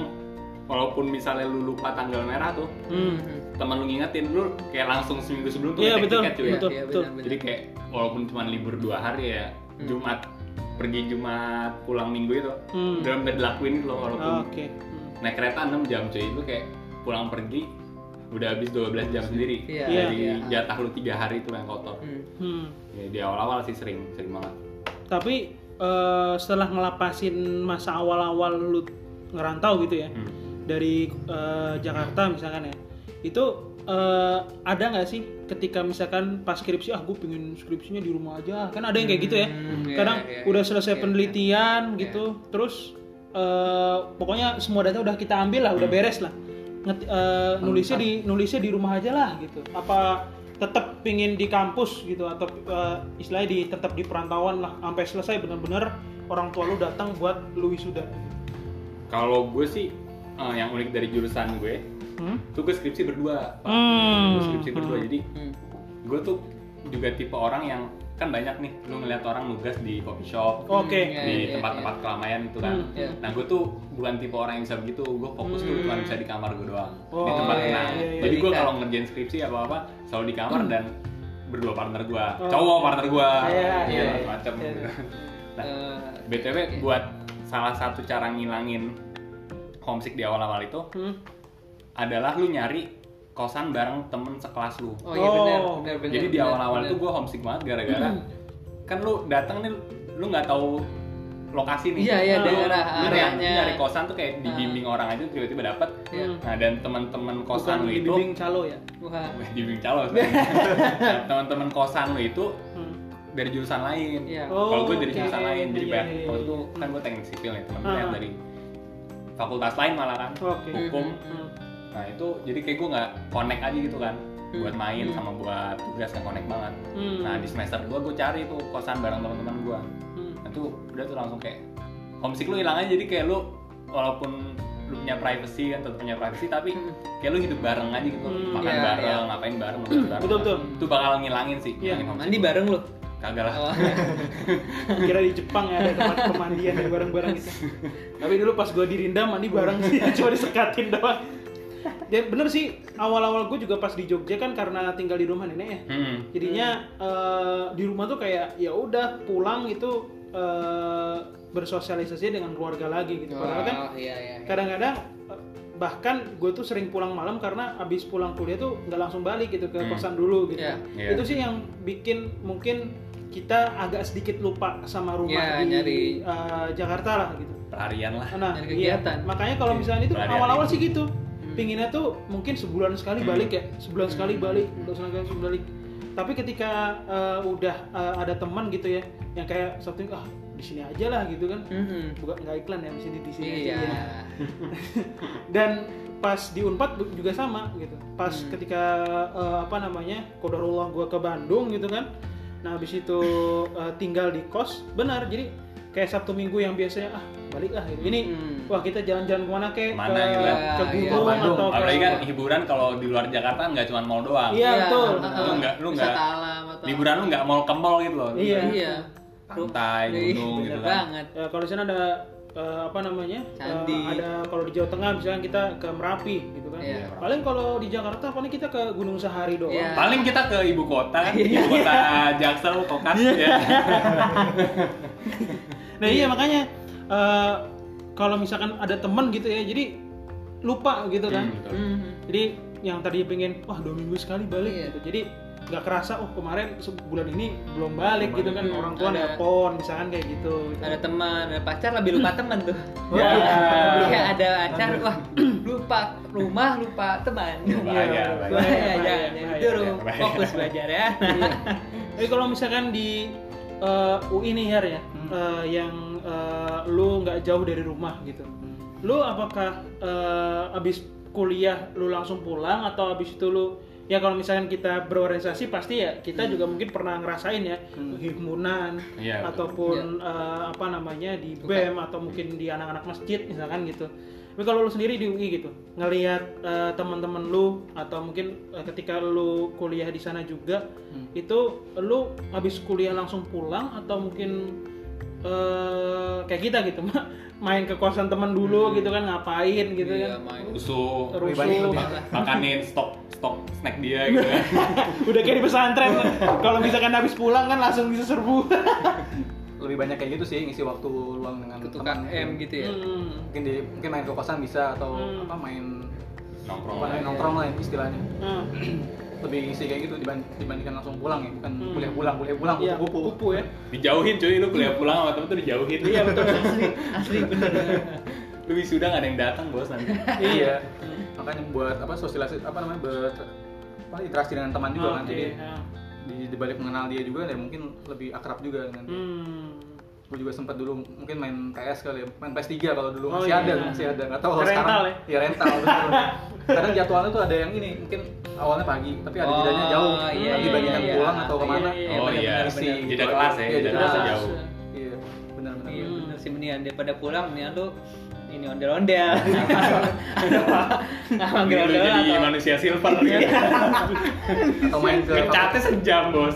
walaupun misalnya lu lupa tanggal merah tuh Hmm. temen lu ngingetin lu kayak langsung seminggu sebelum tuh Iya, ngecek betul. tiket cuy Iya. betul, iya, betul. jadi kayak walaupun cuma libur dua hari ya Hmm. Jumat pergi Jumat pulang minggu itu Hmm. udah hampir dilakuin gitu loh walaupun Oke. Hmm. naik kereta 6 jam cuy lu kayak pulang pergi udah habis 12 jam sendiri Iya, dari iya. jatah lu tiga hari itu yang kotor Hmm. Hmm. ya, di awal-awal sih sering sering banget Tapi eh, setelah ngelapasin masa awal-awal lu ngerantau gitu ya Hmm. dari eh, Jakarta misalkan ya, itu eh, ada nggak sih ketika misalkan pas skripsi ah gue pingin skripsinya di rumah aja kan ada yang kayak gitu ya. Hmm, iya, Kadang iya, udah iya. selesai Iya, penelitian iya. gitu, terus eh, pokoknya semua data udah kita ambil lah, udah Hmm. beres lah. Nget- eh, nulisnya di nulisnya di rumah aja lah gitu. Apa tetap pingin di kampus gitu atau eh, istilahnya di tetap di perantauan lah sampai selesai bener-bener orang tua lu datang buat lu wisuda. kalau gue sih eh, yang unik dari jurusan gue Hmm? tuh gue skripsi berdua Pak. Hmm. Gue skripsi berdua Hmm. jadi Hmm. gue tuh juga tipe orang yang kan banyak nih lu ngeliat orang nugas di coffee shop Oke. Hmm, iya, di iya, tempat-tempat keramaian itu kan Hmm, iya. nah gue tuh bukan tipe orang yang bisa begitu gue fokus tuh Hmm. cuma bisa di kamar gue doang Oh, di tempat iya, tenang iya, iya. jadi gue kalau ngerjain skripsi apa apa selalu di kamar dan berdua partner gue Oh. cowok partner gue Iya, iya, iya. macam Iya. gitu nah Eh, btw buat salah satu cara ngilangin homesick di awal-awal itu Hmm. Adalah lu nyari kosan bareng temen sekelas lu oh iya benar Oh. benar benar jadi di benar, awal-awal tuh gue homesick banget gara-gara kan lu datang nih lu nggak tahu lokasi nih Iya, iya, Lu- daerah, lu areanya. nyari kosan tuh kayak Ah. dibimbing orang aja tiba-tiba dapet Iya. nah dan teman-teman Bukan kosan lu itu dibimbing calo ya. Wah. Wah, dibimbing calo. Nah, teman-teman kosan lu itu Hmm. dari jurusan lain Iya. Oh, kalau gue dari oke. jurusan lain jadi Iya, banyak iya, iya. waktu itu kan gue teknik sipil nih teman-teman yang dari fakultas lain malah kan Oke. hukum Hmm. Nah itu jadi kayak gue nggak connect aja gitu kan Hmm. buat main Hmm. sama buat tugas nggak connect banget Hmm. nah di semester 2 gue cari tuh kosan bareng teman-teman gue Hmm. nah itu udah tuh langsung kayak homesick lu hilang aja jadi kayak lu walaupun lu punya privacy kan tetap punya privacy tapi Hmm. kayak lu hidup bareng aja gitu Hmm, makan iya, bareng iya. ngapain bareng bareng Betul, betul. itu bakal ngilangin sih Iya. ngilangin Mandi lu. bareng lu. kagak lah Oh. Kira di Jepang ya ada tempat pemandian dari bareng-bareng gitu. Tapi dulu pas gue di Rindam mandi bareng sih, cuma disekatin doang. Ya bener sih, awal-awal gue juga pas di Jogja kan karena tinggal di rumah nenek ya. Hmm. Jadinya eh, di rumah tuh kayak ya udah pulang itu eh, bersosialisasi dengan keluarga lagi gitu. Padahal kan Oh, iya iya. kadang-kadang eh, bahkan gue tuh sering pulang malam karena abis pulang kuliah tuh nggak langsung balik gitu ke Hmm. kosan dulu gitu. Iya. Iya. Itu sih yang bikin mungkin kita agak sedikit lupa sama rumah Iya, di nyari. eh, Jakarta lah gitu. pelarian lah Nah, Nyari iya. kegiatan. Makanya kalau misalnya itu Pelarian awal-awal sih gitu. Hmm. Pinginnya tuh mungkin sebulan sekali Hmm. balik ya, sebulan sekali Hmm. balik, sebulan sekali balik. Tapi ketika eh, udah eh, ada teman gitu ya, yang kayak satu ah di sini aja lah gitu kan Mhm. bukan nggak iklan ya mesti di sini aja Iya. gitu. dan pas di Unpad juga sama gitu pas Hmm. ketika eh, apa namanya kodarullah gua ke Bandung gitu kan nah habis itu eh, tinggal di kos benar jadi kayak Sabtu Minggu yang biasanya ah balik ah gitu. ini Hmm. wah kita jalan-jalan ke mana kek Ke mana ke, gitu kan? ke Iya, gunung Bandung. atau ke Apalagi kan hiburan kalau di luar Jakarta nggak cuma mall doang. Iya, betul. heeh. Lu nggak- lu nggak- Liburan lu nggak mall ke mall gitu loh. Iya. Iya. Pantai, gunung gitu kan. banget. Ya, kalau di sana ada eh, apa namanya? Candi. Eh, ada kalau di Jawa Tengah misalnya kita ke Merapi gitu kan. Iya. Paling kalau di Jakarta paling kita ke Gunung Sahari doang. Iya. Paling kita ke ibu kota, kan? ibu kota Jaksel, Kokas ya. Nah iya makanya eh, kalau misalkan ada temen gitu ya, jadi lupa gitu kan. Hmm. Mhm. Jadi yang tadi pengen wah dua minggu sekali balik Iya. gitu. Jadi nggak kerasa oh kemarin sebulan ini belum balik gitu kan Hmm, orang tua ada- nelpon misalkan kayak gitu. gitu. Ada teman, ada pacar lebih lupa teman tuh. Ya. Iya, ada pacar, wah lupa rumah, lupa teman. Bahaya, Iya, bahaya. Bahaya, bahaya, jangan bahaya, dulu bahaya. fokus belajar ya. Iya. Tapi kalau misalkan di eh, UI nih ya, Hmm. eh, yang lu nggak jauh dari rumah gitu, lu apakah eh, abis kuliah lu langsung pulang atau abis itu lu ya kalau misalkan kita berorganisasi pasti ya kita juga mungkin pernah ngerasain ya Hmm. himpunan Iya, betul. ataupun eh, apa namanya di BEM atau mungkin di anak-anak masjid misalkan gitu. Tapi kalau lu sendiri di UI gitu, ngelihat eh, teman-teman lu atau mungkin eh, ketika lu kuliah di sana juga, Hmm. itu lu habis kuliah langsung pulang atau mungkin eh, kayak kita gitu, main ke kosan teman dulu gitu kan ngapain gitu Iya, kan? main. Rusuh, Lebih banyak Rusuh. makanin stok stok snack dia gitu kan. Udah kayak di pesantren. kalau misalkan habis pulang kan langsung bisa serbu. lebih banyak kayak gitu sih ngisi waktu luang dengan teman. M gitu ya. Hmm. mungkin di mungkin main ke kosan bisa atau Hmm. apa main Nongkrong. apa namanya, nongkrong lah istilahnya Hmm. lebih ngisi kayak gitu diban- dibandingkan langsung pulang ya bukan Hmm. kuliah pulang kuliah pulang Iya, kupu kupu kupu ya. Dijauhin cuy, lu kuliah pulang sama temen tuh dijauhin. Iya betul. Asli, asli bener. Lu wisuda nggak ada yang datang bos nanti. iya makanya buat apa sosialisasi apa namanya ber apa interaksi dengan teman juga kan Oke, jadi ya. di, di balik mengenal dia juga dan mungkin lebih akrab juga dengan dia. Hmm. gue juga sempat dulu mungkin main PS kali ya main PS 3 kalau dulu Oh, masih iya. ada masih ada nggak tahu kalau Rental sekarang ya? ya rental betul. kadang jadwalnya tuh ada yang ini mungkin awalnya pagi tapi ada Oh, jedanya jauh iya, lagi iya, bagian iya. pulang atau ke mana Iya, iya, Oh, iya. Benar. Jeda kelas ya, Iya, jeda kelas jauh. iya benar-benar Iya bener sih mendingan daripada pulang mendingan lu ini ondel-ondel. Nggak manggil ondel jadi atau manusia silver gitu. atau main ke Ngecatnya sejam bos.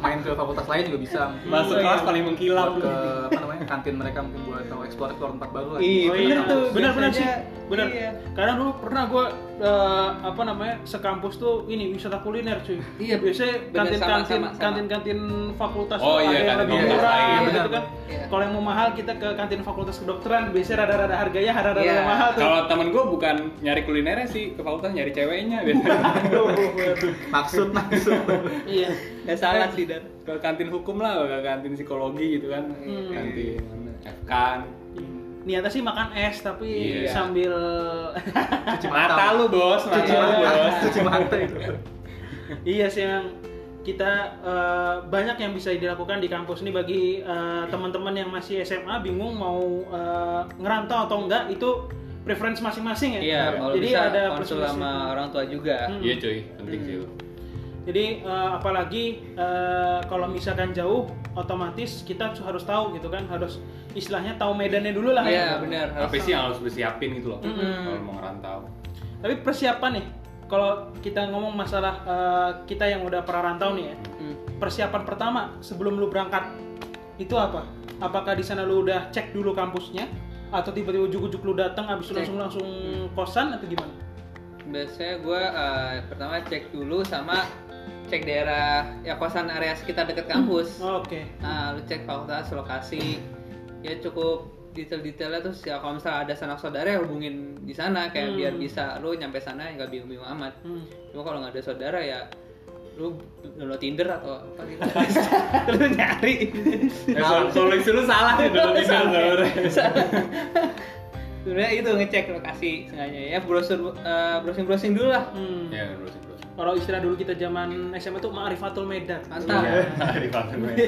main ke fakultas lain juga bisa Masuk iya. kelas paling mengkilap. ke apa namanya kantin mereka mungkin buat tahu explore explore tempat baru lah Iya, Oh, iya. tuh. Bener-bener sih. Bener. Iya. Karena dulu pernah gue apa namanya sekampus tuh ini wisata kuliner cuy. Iya, Biasanya kantin kantin sama, sama. kantin kantin fakultas Oh, tuh iya, ada yang kantin lebih murah lain. gitu kan. Iya. Kalau yang mau mahal kita ke kantin fakultas kedokteran biasanya rada-rada harganya rada-rada Iya. mahal tuh. Kalau temen gue bukan nyari kulinernya sih ke fakultas nyari ceweknya biasanya. maksud maksud iya. Nggak salah sih dan. ke kantin hukum lah, ke kantin psikologi gitu kan. Hmm. Kantin FK. Niatnya sih makan es tapi Iya. sambil cuci Mata lu bos, mata cuci lu mata bos. cuci mata itu iya sih yang kita eh, banyak yang bisa dilakukan di kampus ini bagi eh, teman-teman yang masih SMA bingung mau eh, ngerantau atau enggak itu preference masing-masing ya. Iya, kalau Jadi bisa ada konsul sama orang tua juga. Hmm. Iya cuy, penting sih itu. Jadi eh, apalagi eh, kalau misalkan jauh otomatis kita harus tahu gitu kan harus istilahnya tahu medannya dulu lah Iya, ya. benar. Apa sih yang harus disiapin gitu loh Mm-mm. kalau mau ngerantau. Tapi persiapan nih kalau kita ngomong masalah eh, kita yang udah pernah rantau nih ya. Hmm. persiapan pertama sebelum lu berangkat itu apa? Apakah di sana lu udah cek dulu kampusnya atau tiba-tiba ujuk-ujuk lu datang habis langsung langsung kosan atau gimana? Biasanya gue pertama cek dulu sama cek daerah ya kosan area sekitar dekat kampus. Oke. Nah, lu cek fakultas, lokasi, ya cukup detail-detailnya terus ya kalau misalnya ada sanak saudara ya hubungin di sana kayak Hmm. biar bisa lu nyampe sana nggak bingung-bingung amat. Hmm. Cuma kalau nggak ada saudara ya lu download Tinder atau apa gitu. lu nyari. Eh, sol- solusi lu salah sih dulu bisa Sebenarnya itu ngecek lokasi sengaja ya browser browsing browsing dulu lah. Hmm. Ya, browsing browsing. Kalau istilah dulu kita zaman SMA tuh ma'rifatul medan. Mantap. Iya, di Palembang.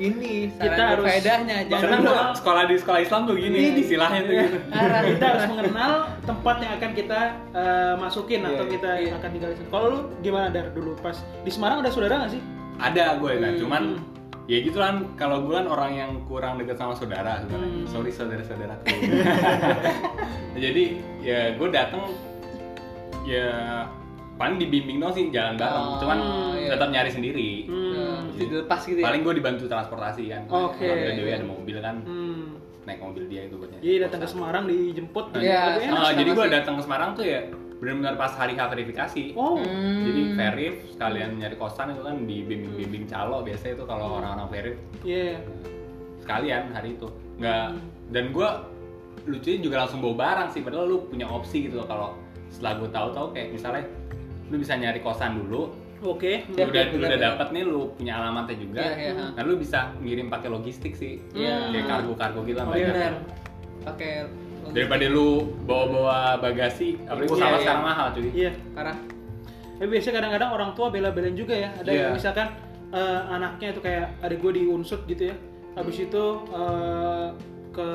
ini Kita harus- berfaedahnya jangan gua sekolah di sekolah Islam tuh gini, Ini. istilahnya tuh gitu. arah kita harus mengenal tempat yang akan kita eh, masukin atau Iya, kita iya. akan tinggal di sana. Kalau lu gimana dar dulu pas di Semarang ada saudara nggak sih? Ada gue kan, Hmm. cuman ya gitu kan kalau gue kan orang yang kurang dekat sama saudara sebenarnya. Hmm. Sorry saudara-saudaraku. Jadi ya gue dateng ya paling dibimbing dong sih jalan bareng, Oh, cuman iya. tetap nyari sendiri. Hmm. mesti dilepas gitu ya Paling gue dibantu transportasi kan. Oke. Kalau Dewi ada mobil kan, Hmm. naik mobil dia itu buat nyari Jadi datang ke. Semarang dijemput gitu. Iya, Lebih enak. Ah, sama jadi gue datang ke Semarang tuh ya benar-benar pas hari H verifikasi. Oh. Hmm. Jadi verif sekalian nyari kosan itu kan di bimbing-bimbing calo biasanya itu kalau orang-orang verif Iya. sekalian hari itu nggak dan gue lucunya juga langsung bawa barang sih padahal lu punya opsi gitu loh kalau setelah gue tahu-tahu kayak misalnya lu bisa nyari kosan dulu Oke. Ya, lu udah lu bener, udah bener. dapet nih lu punya alamatnya juga Iya, iya, ha. dan lu bisa ngirim pakai logistik sih Iya. kayak kargo-kargo gitu kan Oh, banyak. benar pakai daripada lu bawa-bawa bagasi apalagi Iya, pesawat iya. sekarang mahal cuy Iya. karena Tapi biasanya kadang-kadang orang tua bela-belain juga ya. Ada Iya. yang misalkan eh, anaknya itu kayak adik gue di Unsut gitu ya. Habis itu eh, ke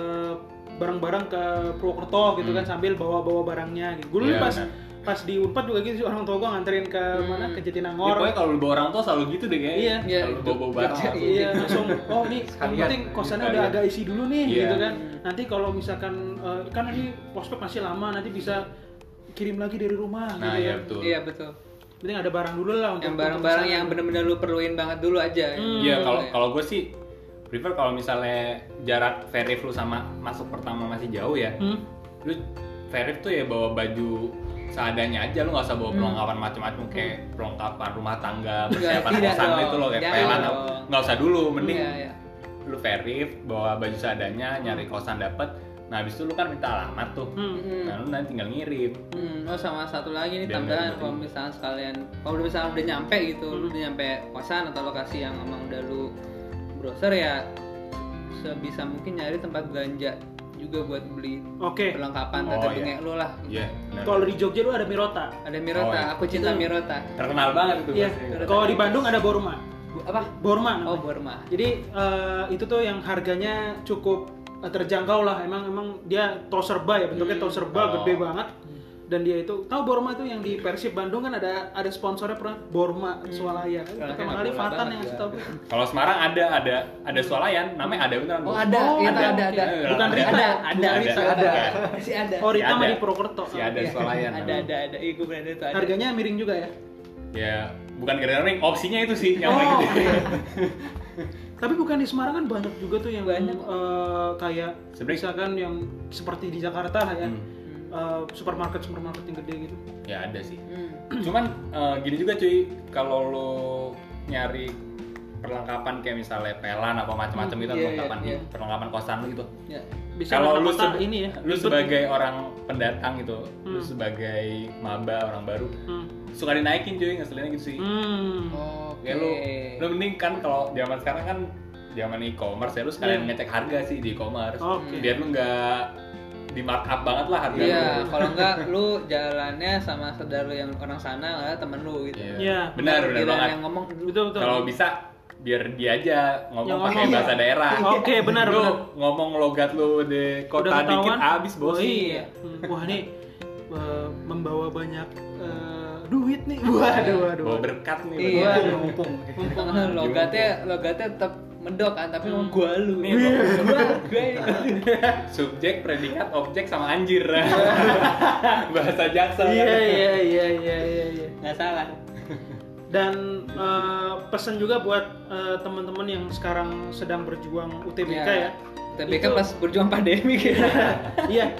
bareng-bareng ke Purwokerto gitu Hmm. kan sambil bawa-bawa barangnya gitu. Gue Iya, pas benar. Pas di Unpad juga gitu sih, orang tua gue nganterin ke Hmm. mana ke Ya, Jatinangor. pokoknya kalau lu bawa orang tua selalu gitu deh kayaknya Iya. Iya, kalau lu itu. bawa-bawa barang Iya, langsung. Iya langsung oh ini yang penting kosannya udah Sekalian. agak isi dulu nih Iya. gitu kan nanti kalau misalkan eh, kan ini prospek masih lama nanti bisa kirim lagi dari rumah nah gitu iya ya betul iya betul penting ada barang dulu lah untuk yang barang-barang yang benar-benar lu perluin banget dulu aja Hmm. Iya kalau Iya. kalau gue sih prefer kalau misalnya jarak verif lu sama masuk pertama masih jauh ya, Hmm? lu verif tuh ya bawa baju seadanya aja lu nggak usah bawa Hmm. perlengkapan macam-macam kayak perlengkapan rumah tangga persiapan kosan itu loh kayak pelan nggak usah dulu mending Iya, iya. lu verif bawa baju seadanya nyari kosan dapet. Nah habis itu lu kan minta alamat tuh. Hmm. Hmm. nah lu nanti tinggal ngirim. Hmm, oh sama satu lagi nih tambahan kalau misalnya sekalian kalau misalnya udah nyampe gitu, lu udah nyampe kosan atau lokasi yang emang udah lu browser ya sebisa mungkin nyari tempat belanja juga buat beli Oke. perlengkapan Oh, tata iya. bengek lu lah. iya benar. Kalau di Jogja lu ada Mirota. Ada Mirota, Oh, iya. aku cinta Itu- Mirota. terkenal banget itu Iya. Kalau di Bandung ada Borma. Apa? Borma. Oh, namanya. Borma. Jadi eh, itu tuh yang harganya cukup eh, terjangkau lah. Emang emang dia tol serba ya bentuknya tol serba Oh. gede banget. Dan dia itu tahu Borma itu yang di Persib Bandung kan ada ada sponsornya pernah Borma Swalaya. Kalau Pertama enak kali Fatan yang ngasih ya. tahu. Kalau Semarang ada ada ada swalayan namanya ada beneran Oh, ada, Oh, iya, ada, ada, ada. oke. Bukan Ada, Rita, ada, ya? ada, Bukan Rita, ada, ada. Masih ada. Oh, Rita Si mah ada. di Purwokerto. Si ada Iya. swalayan Ada, ada, ada. Iya, gue itu ada. Harganya miring juga ya. ya bukan gara-gara ring opsinya itu sih yang Oh, paling gede. iya. Tapi bukan di Semarang kan banyak juga tuh yang Banyak. eh, kayak misalkan yang seperti di Jakarta ya. Eh, supermarket supermarket yang gede gitu. ya ada sih Hmm. cuman eh, gini juga cuy kalau lo nyari perlengkapan kayak misalnya pelan apa macam-macam Hmm, gitu iya, iya, perlengkapan iya. perlengkapan kosan lu gitu Ya. Bisa kalau lu kota sebe- ini ya. lu sebagai orang pendatang gitu lu Hmm. sebagai maba orang baru Hmm. suka dinaikin cuy ngeselinnya gitu sih Hmm. Oke. ya lu lu mending kan kalau zaman sekarang kan zaman e-commerce ya lu sekalian Iya. ngecek harga sih di e-commerce Oke. biar lu nggak di markup banget lah harga Iya, lu. kalau enggak lu jalannya sama saudara lu yang orang sana nggak saudara temen lu gitu. Iya. Iya. benar benar banget yang ngomong Betul betul. kalau bisa biar dia aja ngomong Yang pakai bahasa daerah Oke, benar, lu benar. ngomong logat lu di kota Udah dikit ketahuan? abis bos Oh, iya. Wah nih eh, membawa banyak eh, duit nih. Waduh, waduh. bawa berkat nih Iya. mumpung mumpung logatnya logatnya tetap mendok kan, tapi ngomong gua lu. Nih, gua gua subjek predikat objek sama anjir bahasa jaksel Iya iya iya iya iya. iya. nggak salah. Dan eh, pesan juga buat eh, teman-teman yang sekarang sedang berjuang UTBK ya. Tapi Itu- kan pas berjuang pandemi gitu. Iya.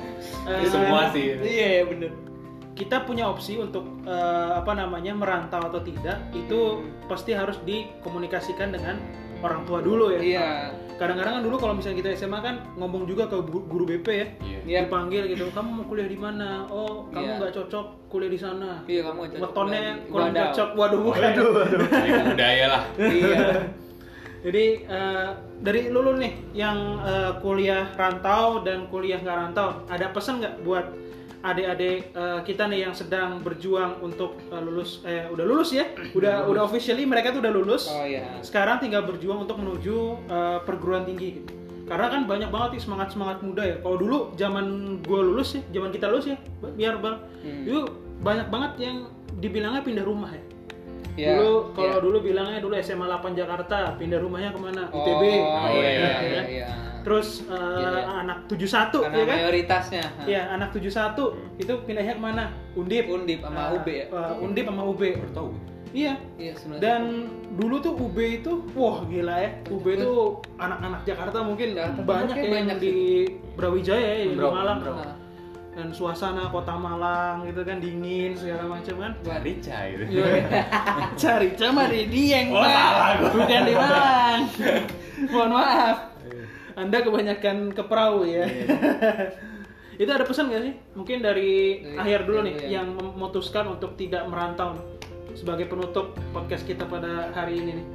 Eh, semua sih Iya, bener. kita punya opsi untuk eh, apa namanya merantau atau tidak itu pasti harus dikomunikasikan dengan orang tua dulu ya. Iya. Kadang-kadang kan dulu kalau misalnya kita SMA kan ngomong juga ke guru BP ya. Iya. Iya. Dipanggil gitu, kamu mau kuliah di mana? Oh, kamu Iya. nggak cocok kuliah di sana. Iya, kamu cocok Wetonnya kurang Wadaw. cocok. Waduh, bukan. Ini budaya lah Iya. Jadi eh, dari lulu nih yang eh, kuliah rantau dan kuliah nggak rantau, ada pesan nggak buat adik-adik eh, kita nih yang sedang berjuang untuk eh, lulus eh udah lulus ya udah udah officially mereka tuh udah lulus Oh iya. sekarang tinggal berjuang untuk menuju eh, perguruan tinggi gitu. karena kan banyak banget nih semangat semangat muda ya kalau dulu zaman gue lulus ya zaman kita lulus ya biar bang Hmm. itu banyak banget yang dibilangnya pindah rumah ya Iya, dulu kalau iya. dulu bilangnya dulu SMA 8 Jakarta pindah rumahnya ke mana Oh, ITB iya, iya, iya, ya. iya, iya. Terus eh, Iya, iya. anak 71 Karena ya kan mayoritasnya. Iya, anak 71 itu pindahnya ke mana? Undip. Undip sama Ah, UB ya? eh, Undip sama UB. Baru tahu. Iya. Iya, sebenarnya. Dan dulu tuh UB itu, wah gila ya. UB itu anak-anak Jakarta mungkin Jakarta banyak ya yang banyak di Brawijaya ya, di Malang. bro. Nah, Dan suasana kota Malang gitu kan dingin segala macam kan. Rica gitu. Cari cama di Dieng, Oh, salah gua. Bukan di Malang. Mohon maaf. Anda kebanyakan ke perahu ya. itu ada pesan gak sih? Mungkin dari Dari akhir dulu nih yang memutuskan untuk tidak merantau sebagai penutup podcast kita pada hari ini nih.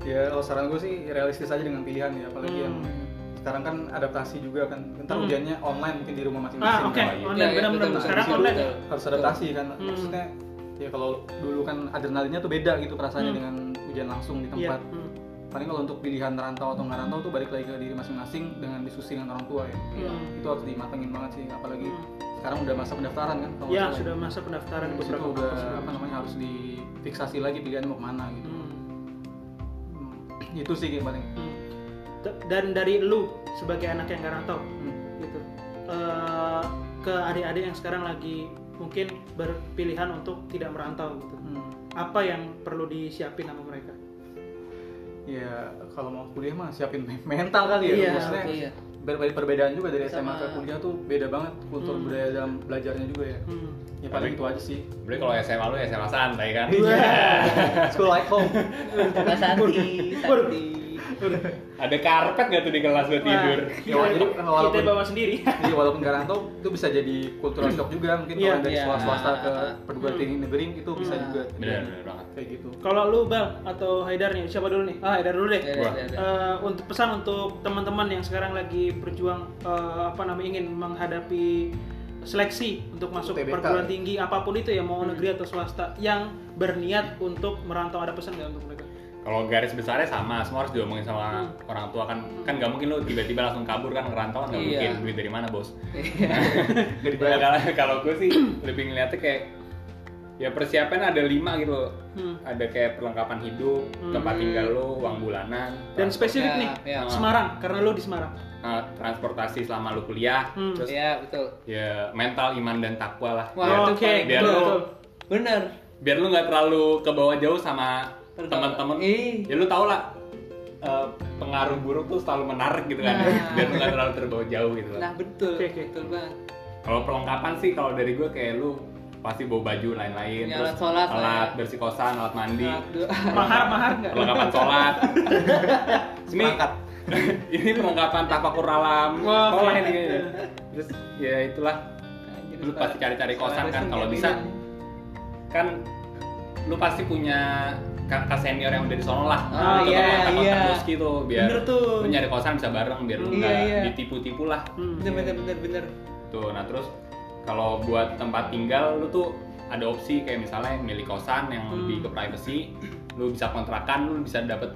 ya kalau saran gue sih realistis aja dengan pilihan ya apalagi yang Hmm. sekarang kan adaptasi juga kan ntar Hmm. ujiannya online mungkin di rumah Ah, masing-masing oke. kan. iya. Online Iya, iya, benar-benar betul, sekarang online. harus adaptasi kan Hmm. maksudnya ya kalau dulu kan adrenalinnya tuh beda gitu perasaannya Hmm. dengan ujian langsung di Iya. tempat Hmm. Paling kalau untuk pilihan rantau atau nggak rantau tuh balik lagi ke diri masing-masing dengan diskusi dengan orang tua ya Hmm. itu harus dimatengin banget sih apalagi Hmm. sekarang udah masa pendaftaran kan kalau Ya, nggak sudah masa pendaftaran situ beberapa udah apa namanya harus difiksasi lagi pilihannya mau ke mana gitu Hmm. Hmm, itu sih yang paling Hmm. Dan dari lu sebagai anak yang garantau hmm. gitu eh, ke adik-adik yang sekarang lagi mungkin berpilihan untuk tidak merantau gitu. Hmm. Apa yang perlu disiapin sama mereka? Ya kalau mau kuliah mah siapin me- mental kali ya Iya, maksudnya iya. perbedaan juga dari SMA ke kuliah tuh beda banget kultur Hmm. budaya dalam belajarnya juga ya Hmm. ya paling itu aja sih Berarti kalau SMA lu SMA santai kan? school like home Kata Santi, Santi. Ada karpet nggak tuh di kelas buat tidur? Ya, jadi kita, walaupun- kita bawa sendiri. jadi walaupun nggak rantau itu bisa jadi cultural shock juga mungkin Iya, kalau dari iya. sekolah swasta ke Ah, perguruan tinggi negeri itu bisa Hmm. juga Bener, bener banget. Kayak gitu Kalau lu Bal atau Haidar nih, siapa dulu nih? Ah, Haidar dulu deh. Ya, Wah. ya, ya. Eh, untuk pesan untuk teman-teman yang sekarang lagi berjuang eh, apa namanya ingin menghadapi seleksi untuk masuk TBK. perguruan tinggi apa pun itu ya mau Hmm. negeri atau swasta yang berniat untuk merantau ada pesan nggak untuk mereka? Kalau garis besarnya sama, semua harus diomongin sama Hmm. orang tua kan. Kan nggak mungkin lu tiba-tiba langsung kabur kan ngerantau kan nggak Iya. mungkin. Duit dari mana bos? Kalau kalau gue sih lebih ngeliatnya kayak ya persiapan ada lima gitu loh. Hmm. Ada kayak perlengkapan hidup, Hmm. tempat tinggal lu, uang bulanan, Dan spesifik Ya, nih, ya. Semarang karena lu di Semarang. eh, transportasi selama lu kuliah, Hmm. terus Iya, betul. ya mental, iman dan takwa lah. Biar, itu Oke, paling biar betul, lu betul. Bener. biar lu nggak terlalu ke bawah jauh sama teman-teman. Ya lu tau lah eh, pengaruh buruk tuh selalu menarik gitu kan. Nah. Biar lu nggak terlalu terbawa jauh gitu Nah, lah. betul. Oke, oke. Betul banget. Kalau perlengkapan sih kalau dari gue kayak lu pasti bawa baju lain-lain, Ya, terus alat sholat lah alat ya. bersih kosan, alat mandi. Mahar mahar nggak? perlengkapan sholat. ini ini perlengkapan tafakur alam Wah, sekolah ini kayaknya. Terus ya itulah Anjir, lu pasti cari-cari kosan kan kalau bisa kan lu pasti punya kakak senior yang udah di sono lah Ah, Atau iya, iya. terus gitu biar Bener tuh. lu nyari kosan bisa bareng biar lu Iya, nggak iya. ditipu-tipu lah Hmm. Bener, bener, bener, bener. tuh nah terus kalau buat tempat tinggal lu tuh ada opsi kayak misalnya milih kosan yang Hmm. lebih ke privacy lu bisa kontrakan lu bisa dapet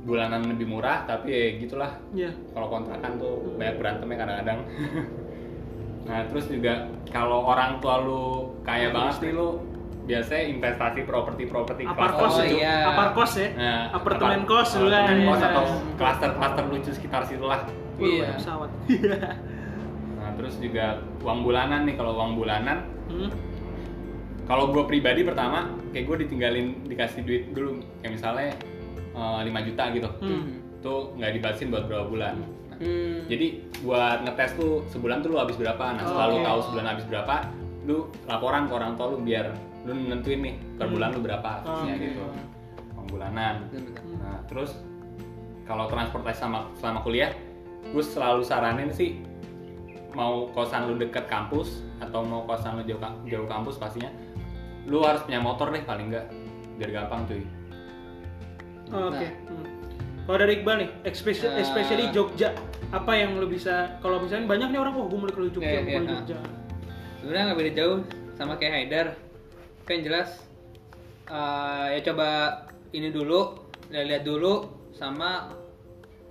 bulanan lebih murah tapi ya gitulah Iya. kalau kontrakan tuh banyak berantemnya kadang-kadang nah terus juga kalau orang tua lu kaya banget nih lu biasanya investasi properti-properti Apar cluster kos Oh, ya? iya. Apar kos ya? Nah, Apartemen apart- kos juga apartemen ya. kos atau klaster-klaster lucu sekitar situ lah Iya. pesawat. terus juga uang bulanan nih kalau uang bulanan Hmm. kalau gue pribadi pertama kayak gue ditinggalin dikasih duit dulu kayak misalnya eh, 5 juta gitu Hmm. tuh nggak dibatasin buat berapa bulan Nah, Hmm. Jadi buat ngetes tuh sebulan tuh lu habis berapa. Nah, Oh, setelah lu oke. tahu sebulan habis berapa, lu laporan ke orang tua lu biar lu nentuin nih per Hmm. bulan lu berapa harusnya Oke. gitu. Uang bulanan. Nah, terus kalau transportasi sama selama kuliah, gue selalu saranin sih mau kosan lu deket kampus atau mau kosan lu jauh, jauh kampus pastinya lu harus punya motor deh paling enggak biar gampang cuy Oke. Nah. Hmm. Kalau dari Iqbal nih, especially, Eh. especially Jogja, apa yang lu bisa? Kalau misalnya banyak nih orang, oh gue mau ke Jogja, mau iya, ke ah. Jogja. sebenarnya nggak beda jauh sama kayak Haidar tapi yang jelas eh, ya coba ini dulu lihat dulu sama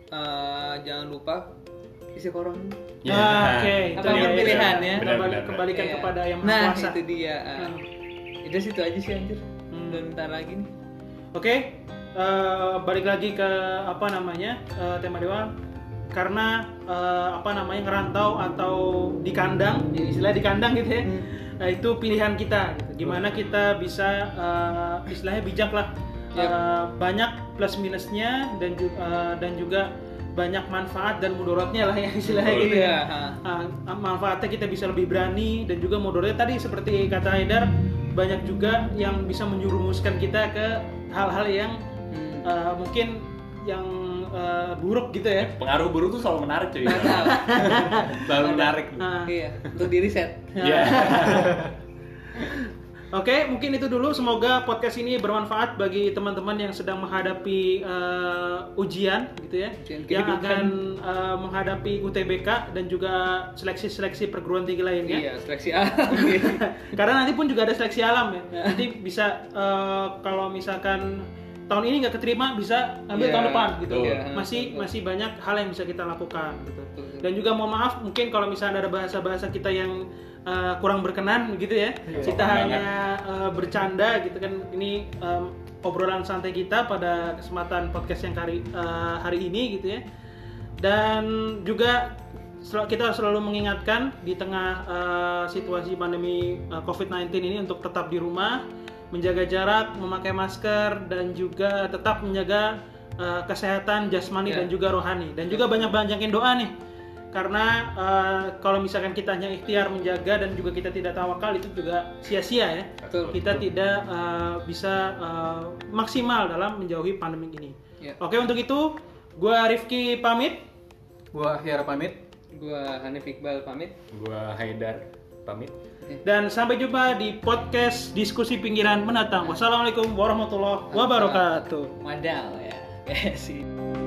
eh, jangan lupa isi corona Ya. Ah, Oke, itu Apa pun dia. pilihannya. Kembali- Benar-benar. kembalikan Iya. kepada yang nah kuasa. itu dia ah. Hmm. itu situ aja sih anjir Hmm. dan bentar lagi nih Oke, eh, balik lagi ke apa namanya eh, tema dewa karena eh, apa namanya ngerantau atau di kandang, ya istilah di kandang gitu ya. Nah, itu pilihan kita. Gitu. Gimana kita bisa eh, istilahnya bijak lah. Yap. Eh, banyak plus minusnya dan juga dan juga banyak manfaat dan mudorotnya lah ya istilahnya gitu iya. ya. Ah, manfaatnya kita bisa lebih berani dan juga mudorotnya tadi seperti kata Haidar banyak juga yang bisa menjurumuskan kita ke hal-hal yang Hmm. uh, mungkin yang uh, buruk gitu ya. Pengaruh buruk tuh selalu menarik cuy. Selalu menarik. Nah, iya untuk di reset Iya. Oke, mungkin itu dulu. Semoga podcast ini bermanfaat bagi teman-teman yang sedang menghadapi uh, ujian, gitu ya, Ujian yang kehidupan. akan uh, menghadapi UTBK dan juga seleksi-seleksi perguruan tinggi lainnya. iya seleksi alam Karena nanti pun juga ada seleksi alam ya. Nanti bisa uh, kalau misalkan tahun ini nggak keterima bisa ambil Iya, tahun depan gitu. Iya, masih betul. masih banyak hal yang bisa kita lakukan gitu. Dan juga mohon maaf mungkin kalau misalnya ada bahasa-bahasa kita yang uh, kurang berkenan gitu ya. kita sopan hanya uh, bercanda gitu kan. Ini um, obrolan santai kita pada kesempatan podcast yang hari uh, hari ini gitu ya. Dan juga kita selalu mengingatkan di tengah uh, situasi pandemi uh, COVID-19 ini untuk tetap di rumah, menjaga jarak, memakai masker dan juga tetap menjaga uh, kesehatan jasmani Ya. dan juga rohani dan juga banyak banyakin doa nih. Karena uh, kalau misalkan kita hanya ikhtiar menjaga dan juga kita tidak tawakal itu juga sia-sia ya. Betul, Kita tidak uh, bisa uh, maksimal dalam menjauhi pandemi ini. Ya. Oke untuk itu, gua Rifki pamit. Gua Hiara pamit. gua Hanif Iqbal pamit Gua Haidar pamit. Dan sampai jumpa di podcast diskusi pinggiran mendatang. Wassalamualaikum warahmatullahi wabarakatuh. Wadaw ya